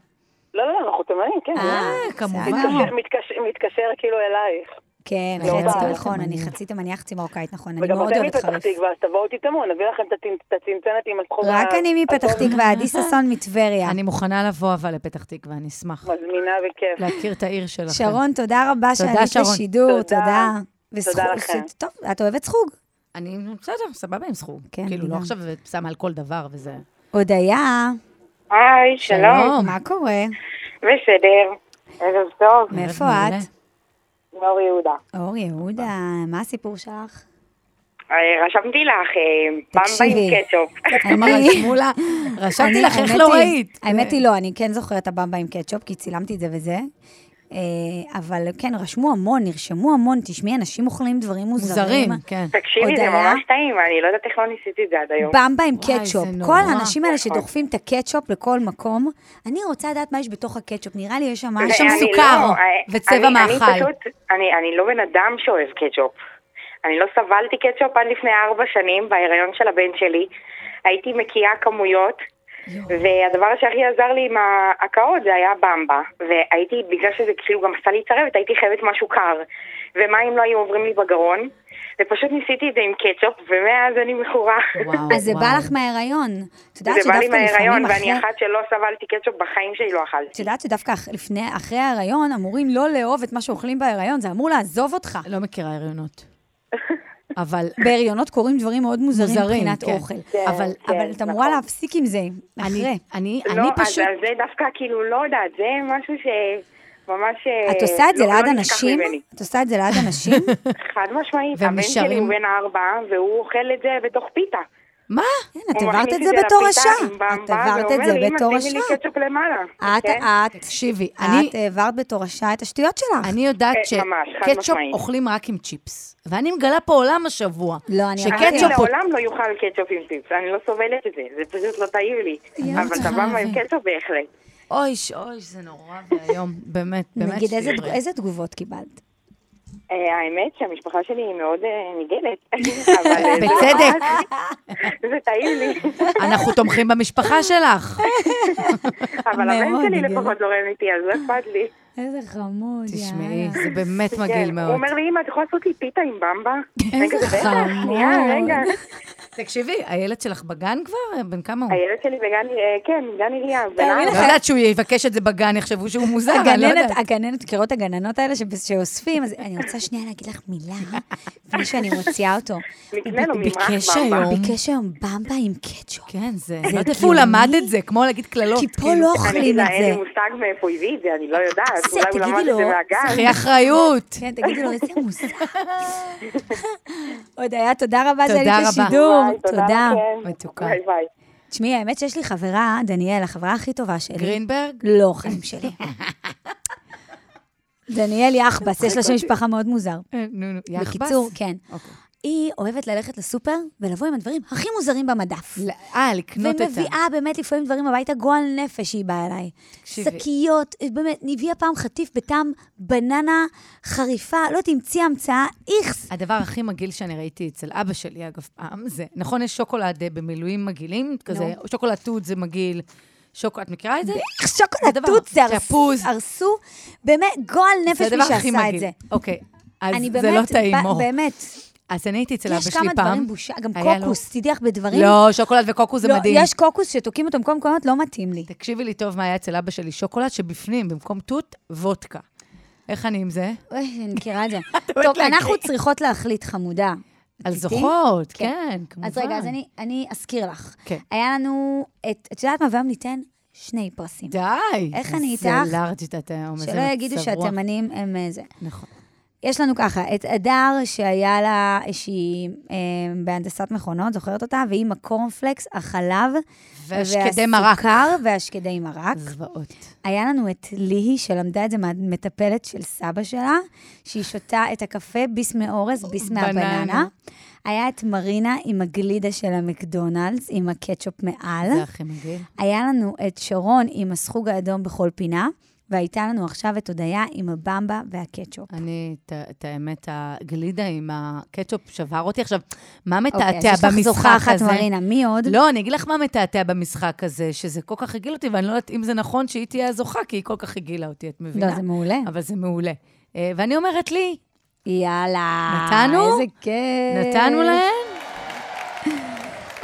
לא, לא, אנחנו תימנים, כן. אה, כמובן. מתקשר, מתקשר, מתקשר כאילו אלייך. כן, לא חצי, בארץ. נכון, אני חצי תימניה, חצי מרוקאית, נכון, אני וגם מאוד אתם אוהבת מפתח חריף. תקווה, אז תבואו תטעמו, נביא לכם את הצנ- את הצנצנת עם הסחוג. רק אני מפתח. תקווה, עדי ששון מטבריה. אני מוכנה לבוא אבל לפתח תקווה, אני אשמח. מזמינה בכיף. להכיר את העיר שלכם. שרון, תודה רבה תודה, שעלית. לשידור, תודה. תודה. לכם. טוב, את אוהבת סחוג? אני, בסדר, סבבה עם סחוג. כן, כאילו, לא. עכשיו שמה על כל דבר וזה. הודיה. היי, שלום. מה קורה? בסדר. ערב טוב. מאיפה. את? מאור יהודה. אור יהודה, מה הסיפור שלך? אה, רשמתי לך אה, במבה תקשיבי. עם קטשופ. אני- רשמו [LAUGHS] לה, רשמתי לך, איך לא ראית? האמת היא לא, אני כן זוכרת את הבמבה עם קטשופ, כי צילמתי את זה וזה. אה, אבל כן, רשמו המון, נרשמו המון. תשמעי, אנשים אוכלים דברים מוזרים. מוזרים, כן. תקשיבי, זה? ממש טעים, אני לא יודעת איך לא ניסיתי את זה עד היום. במבה עם קטשופ. כל. האנשים האלה נכון. שדוחפים את הקטשופ לכל מקום, אני רוצה לדעת מה יש בתוך הקטשופ. נראה לי יש שם משהו. אני סוכר וצבע מאכל. אני פשוט, אני אני לא בן אדם שאוהב קטשופ. אני לא סבלתי קטשופ עד לפני ארבע שנים בהיריון של הבן שלי. הייתי מקיאה כמויות, והדבר שהכי עזר לי עם ההקאות זה היה במבה. והייתי, בגלל שזה כאילו גם עשה לי צרבת, הייתי חייבת משהו קר. ומים לא היו עוברים לי בגרון, ופשוט ניסיתי את זה עם קטשופ, ומאז אני מכורה. אז זה בא לך מההיריון. את יודעת זה בא לי מההיריון, ואני. אחת שלא סבלתי קטשופ בחיים שלי לא אכלתי. את יודעת שדווקא לפני, אחרי ההיריון אמורים לא לאהוב את מה שאוכלים בהיריון, זה אמור לעזוב אותך. לא מכירה הריונות. [LAUGHS] אבל... בהריונות קורים דברים מאוד מוזרים מוזרים, מבחינת כן. אוכל. כן, אבל, כן, אבל את אמורה נכון. להפסיק עם זה, אחרי. אני, לא, אז אז זה דווקא כאילו, לא יודעת, זה משהו שממש... אה, את עושה את זה לא- ליד לא אנשים? את עושה את זה ליד אנשים? [LAUGHS] חד משמעית, הבן שלי הוא בן ארבע, והוא אוכל את זה בתוך פיתה. מה? את הוא העברת את זה בתור אשה. את העברת את זה לי, "אמא, בתור אשה. לי קטשופ למעלה. את, כן? את, תקשיבי, אני... את העברת בתור אשה את השטויות שלך. אני יודעת אה, שקטשופ משמעית. אוכלים רק עם צ'יפס. ואני מגלה פה עולם השבוע. לא, אני אני שקטשופ... לעולם לא יאכל קטשופ עם ציפס, אני לא סובלת את זה, זה פשוט לא טעים לי. אבל את הבמבה עם קטשופ בהחלט. אוי, אוי, זה נורא ואיום. באמת, באמת. נגיד. איזה תגובות קיבלת? אה, האמת שהמשפחה שלי היא מאוד אה, ניגלת. [LAUGHS] אבל, אה, זה- בצדק. זה טעים לי. אנחנו תומכים במשפחה שלך. אבל הבן שלי. לפחות לא רעב איתי, אז לא אכפת לי. איזה חמוד, תשמעי, יאללה. זה באמת כן, מגעיל הוא מאוד. אומר לי, אמא, את יכולה לעשות לי פיתה עם במבה? אני איזה חמוד. שנייה, רגע. תקשיבי, הילד שלך בגן כבר? בן כמה הוא? הילד שלי בגן, אה, כן, גן עירייה. ארבע. לא יודעת שהוא יבקש את זה בגן, יחשבו שהוא מוזר, אני לא הגננת, יודעת. הגננת, מכירות הגננות האלה שאוספים, אז אני רוצה שנייה להגיד לך מילה, לפני שאני מוציאה אותו. נקנה לו הוא ממרח ביקש במבה. היום. ביקש היום במבה עם קטשופ. כן, זה... זה לא יודעת איפה הוא? למד את זה, כמו להגיד קללות. כי פה כאילו. לא אני אוכלים את אין לי זה. מושג מאיפה הוא הביא את זה, אני לא יודעת. זה, אולי הוא למד את זה מהגן. קחי אחריות. כן, תגידי לו, איזה מוזר. [LAUGHS] [LAUGHS] הודיה, תודה רבה שהיית. בשידור. ביי, תודה. מתוקה. ביי ביי. תשמעי, האמת שיש לי חברה, דניאל, החברה הכי טובה שלי. גרינברג? לא, חיים שלי. [LAUGHS] דניאל יחבס, יש לה שם משפחה מאוד מוזר. אה, נו, נו, יחבס? בקיצור, כן. היא אוהבת ללכת לסופר ולבוא עם הדברים הכי מוזרים במדף. אה, לקנות את ה... ומביאה באמת לפעמים דברים הביתה, גועל נפש היא באה אליי. תקשיבי. שקיות, באמת, הביאה פעם חטיף בטעם בננה חריפה, לא יודעת, המציאה המצאה, איכס. הדבר הכי מגעיל שאני ראיתי אצל אבא שלי, אגב, פעם, זה, נכון, יש שוקולד אה, במילואים מגעילים, כזה, שוקולד תות זה מגעיל, שוקולד, את מכירה את זה? איך שוקולד תות זה. הרס- הרסו, באמת, גועל נפש זה מי שעשה את. זה. אוקיי, אז אני זה לא טעים, מור. באמת. אז אני הייתי אצל אבא יש שלי כמה פעם. דברים בושה, גם קוקוס, תדעי לך בדברים. לא, שוקולד וקוקוס זה לא, מדהים. יש קוקוס שתוקעים אותו במקום מקומות, לא מתאים לי. תקשיבי לי טוב מה היה אצל אבא שלי, שוקולד שבפנים, במקום תות, וודקה. איך אני עם זה? אוי, אני מכירה את זה. [LAUGHS] טוב. אנחנו צריכות להחליט, חמודה. על? זוכות, כן, כמובן. אז רגע, אז אני- אני אזכיר לך. כן. היה לנו את, את יודעת מה, והיום ניתן שני פרסים. די. איך אני איתך? לארג'ית את היום, איזה שלא יגידו. שהתימנים הם אה, זה. נכון. יש לנו ככה, את אדר, שהיה לה, שהיא אה, בהנדסת מכונות, זוכרת אותה? והיא עם הקורנפלקס, החלב, והשקדי מרק. והשקדי מרק. זוועות. היה לנו את ליהי, שלמדה את זה מהמטפלת של סבא שלה, שהיא שותה את הקפה ביס מאורז, ביס בננה. מהבננה. היה את מרינה עם הגלידה של המקדונלדס, עם הקטשופ מעל. זה הכי מגעיל. היה לנו את שרון עם הסחוג האדום בכל פינה, והייתה לנו עכשיו את הודיה עם הבמבה והקטשופ. אני, את- האמת, הגלידה עם הקטשופ שבר אותי. עכשיו, מה אוקיי, מתעתע אז יש לך במשחק זוכה אחת, הזה? מרינה, מי עוד? לא, אני אגיד לך מה מתעתע במשחק הזה, שזה כל כך הגעיל אותי, ואני לא יודעת אם זה נכון שהיא תהיה הזוכה, כי היא כל כך הגעילה אותי, את מבינה? לא, זה מעולה. אבל זה מעולה. אה, ואני אומרת לי, יאללה. נתנו? איזה כיף. נתנו להן?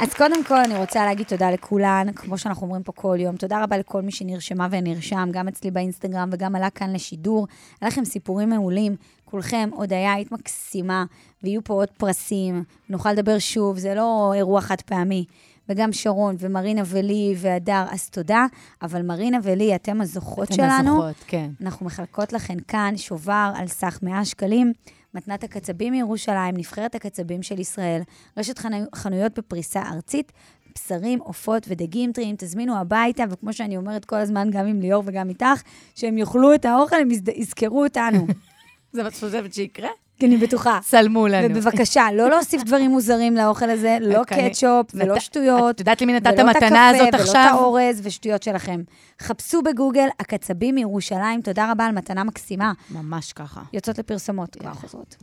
אז קודם כל, אני רוצה להגיד תודה לכולן, כמו שאנחנו אומרים פה כל יום. תודה רבה לכל מי שנרשמה ונרשם, גם אצלי באינסטגרם וגם עלה כאן לשידור. היה לכם סיפורים מעולים. כולכם, הודיה, היית מקסימה, ויהיו פה עוד פרסים, נוכל לדבר שוב, זה לא אירוע חד פעמי. וגם שרון ומרינה ולי והדר, אז תודה. אבל מרינה ולי, אתם הזוכות אתן שלנו. הזוכות, כן. אנחנו מחלקות לכן כאן שובר על סך 100 שקלים. מתנת הקצבים מירושלים, נבחרת הקצבים של ישראל, רשת חנו... חנויות בפריסה ארצית, בשרים, עופות ודגים טריים, תזמינו הביתה, וכמו שאני אומרת כל הזמן, גם עם ליאור וגם איתך, שהם יאכלו את האוכל, הם יזכרו אותנו. [LAUGHS] זה מה את חושבת שיקרה? כי אני בטוחה. צלמו לנו. ובבקשה, לא להוסיף דברים מוזרים לאוכל הזה, [LAUGHS] לא אני- קטשופ ולא שטויות. את יודעת למי נתת ולא את מתנה הקפה, הזאת ולא עכשיו? את האורז ושטויות שלכם. חפשו בגוגל, הקצבים מירושלים, תודה רבה על מתנה מקסימה. ממש ככה. יוצאות לפרסומות, כבר חוזרות.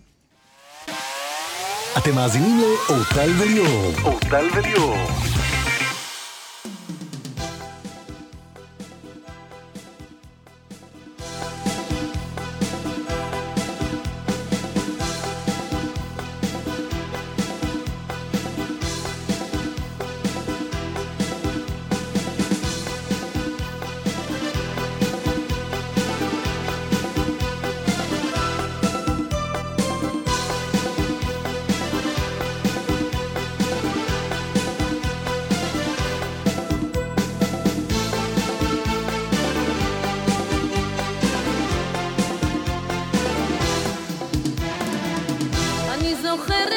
אתם מאזינים לאורטל וליאור. אורטל וליאור. auge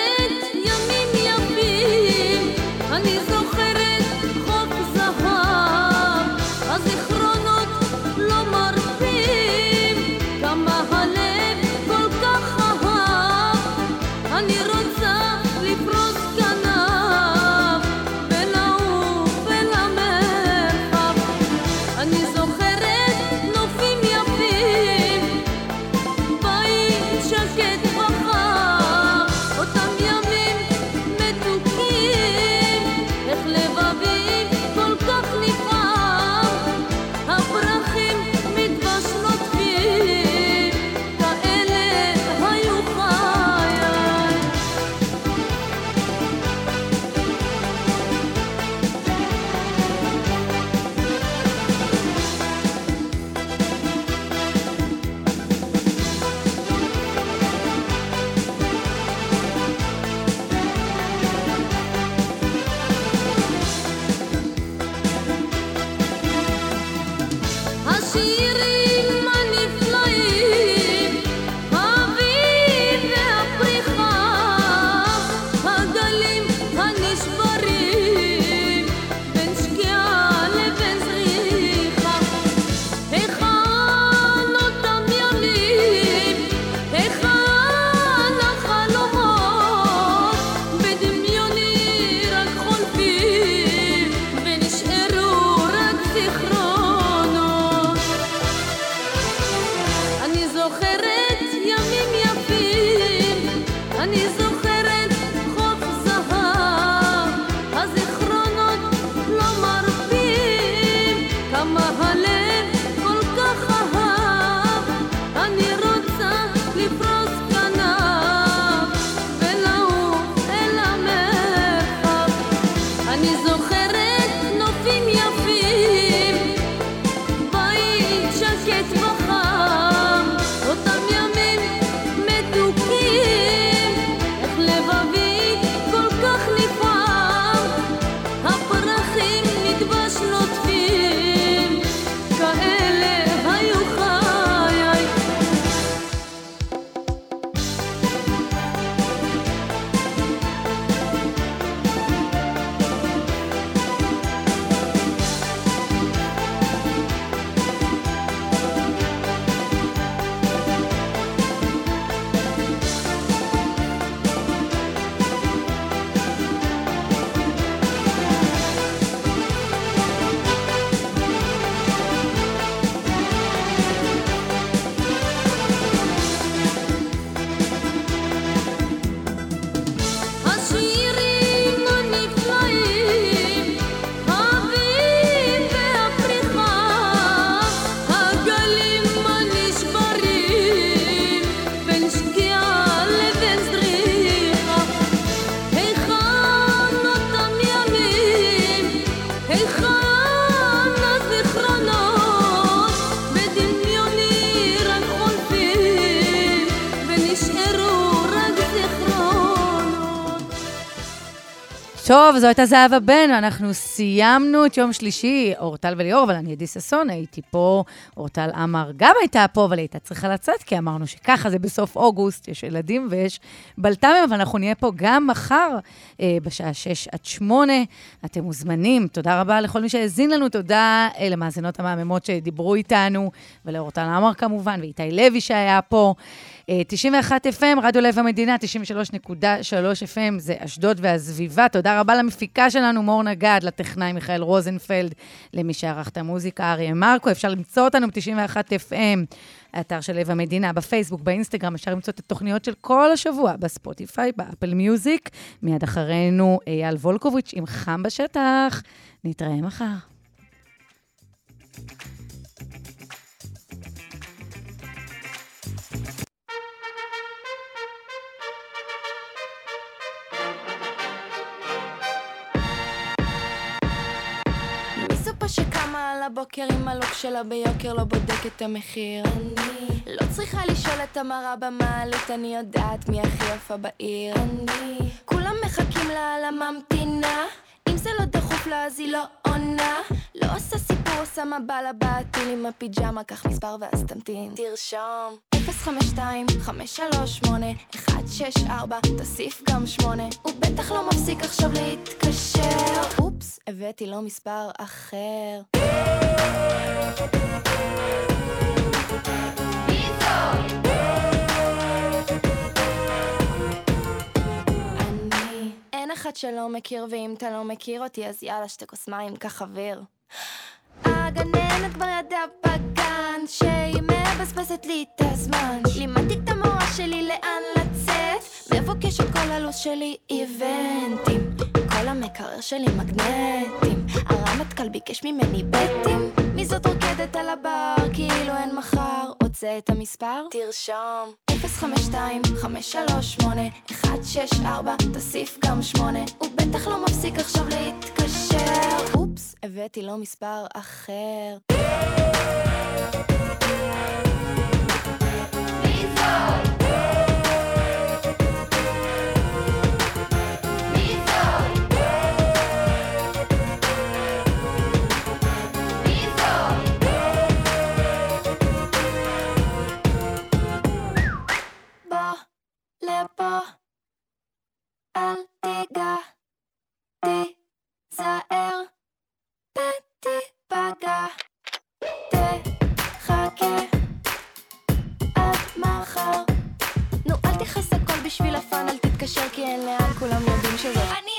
טוב, זו הייתה זהבה בן, אנחנו סיימנו את יום שלישי, אורטל וליאור, אבל אני עדי ששון, הייתי פה, אורטל עמר גם הייתה פה, אבל הייתה צריכה לצאת, כי אמרנו שככה זה בסוף אוגוסט, יש ילדים ויש בלת"מים, אבל אנחנו נהיה פה גם מחר, אה, בשעה 6 עד 8. אתם מוזמנים. תודה רבה לכל מי שהאזין לנו, תודה אה, למאזינות המהממות שדיברו איתנו, ולאורטל עמר כמובן, ואיתי לוי שהיה פה. אה, 91 FM, רדיו לב המדינה, 93.3 FM, זה אשדוד והסביבה. תודה רבה למפיקה שלנו, מור נגד, לטכנאי מיכאל רוזנפלד, למי שערך את המוזיקה, אריה מרקו. אפשר למצוא אותנו ב-91 FM, האתר של לב המדינה, בפייסבוק, באינסטגרם, אפשר למצוא את התוכניות של כל השבוע בספוטיפיי, באפל מיוזיק. מיד אחרינו אייל וולקוביץ' עם חם בשטח. נתראה מחר. הבוקר עם הלוק שלה ביוקר לא בודק את המחיר? אני לא צריכה לשאול את המראה במעלית, אני יודעת מי הכי יפה בעיר. אני כולם מחכים לה על הממתינה, אם זה לא דחוף לה אז היא לא עונה. לא עושה סיפור, עושה מה בא לה בעטיל עם הפיג'מה, קח מספר ואז תמתין. תרשום 052 538 164 תוסיף גם 8 הוא בטח לא מפסיק עכשיו להתקשר. אופס, הבאתי לו מספר אחר. אין אחד שלא מכיר ואם אתה לא מכיר אותי אז יאללה שתי כוס מים קח אוויר. הגננת כבר ידעה בגן שהיא מבזבזת לי את הזמן. לימדתי את המורה שלי לאן לצאת. מבוקשת כל הלו"ז שלי איבנטים. כל המקרר שלי מגנטים. הרמטכ"ל ביקש ממני בטים. מי זאת רוקדת על הבר? כאילו אין מחר. רוצה את המספר? תרשום. 052 538 164 תוסיף גם 8 הוא בטח לא מפסיק עכשיו להתקשר. אופס, הבאתי לו מספר אחר på אל תיזהר, ותיפגע. תחכה עד מחר. נו, אל תכעס הכל בשביל הפאן, אל תתקשר כי אין לאן, כולם יודעים שזה. אני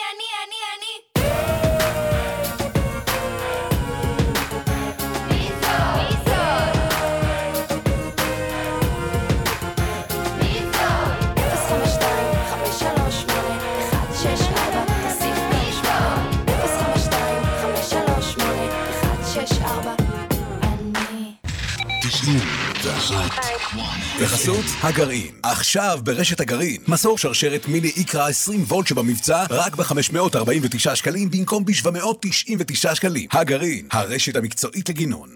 בחסות הגרעין. עכשיו ברשת הגרעין. מסור שרשרת מיני איקרא 20 וולט שבמבצע רק ב-549 שקלים במקום ב-799 שקלים. הגרעין, הרשת המקצועית לגינון.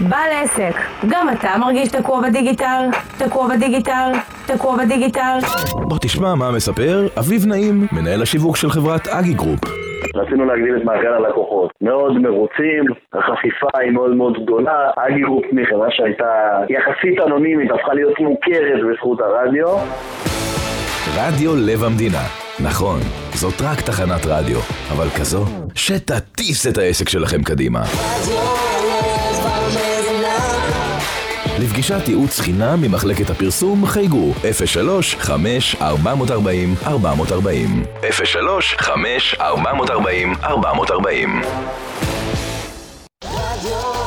בעל עסק, גם אתה מרגיש תקוע בדיגיטל? תקוע בדיגיטל? תקוע בדיגיטל? בוא תשמע מה מספר אביב נעים, מנהל השיווק של חברת אגי group. רצינו להגדיל את מעגל הלקוחות. מאוד מרוצים, החשיפה היא מאוד מאוד גדולה. אגי group מחברה שהייתה יחסית אנונימית, הפכה להיות מוכרת בזכות הרדיו. רדיו לב המדינה. נכון, זאת רק תחנת רדיו, אבל כזו שתטיס את העסק שלכם קדימה. לפגישת ייעוץ חינם ממחלקת הפרסום חייגו. 03 5 440 440 03 5 440 440 לא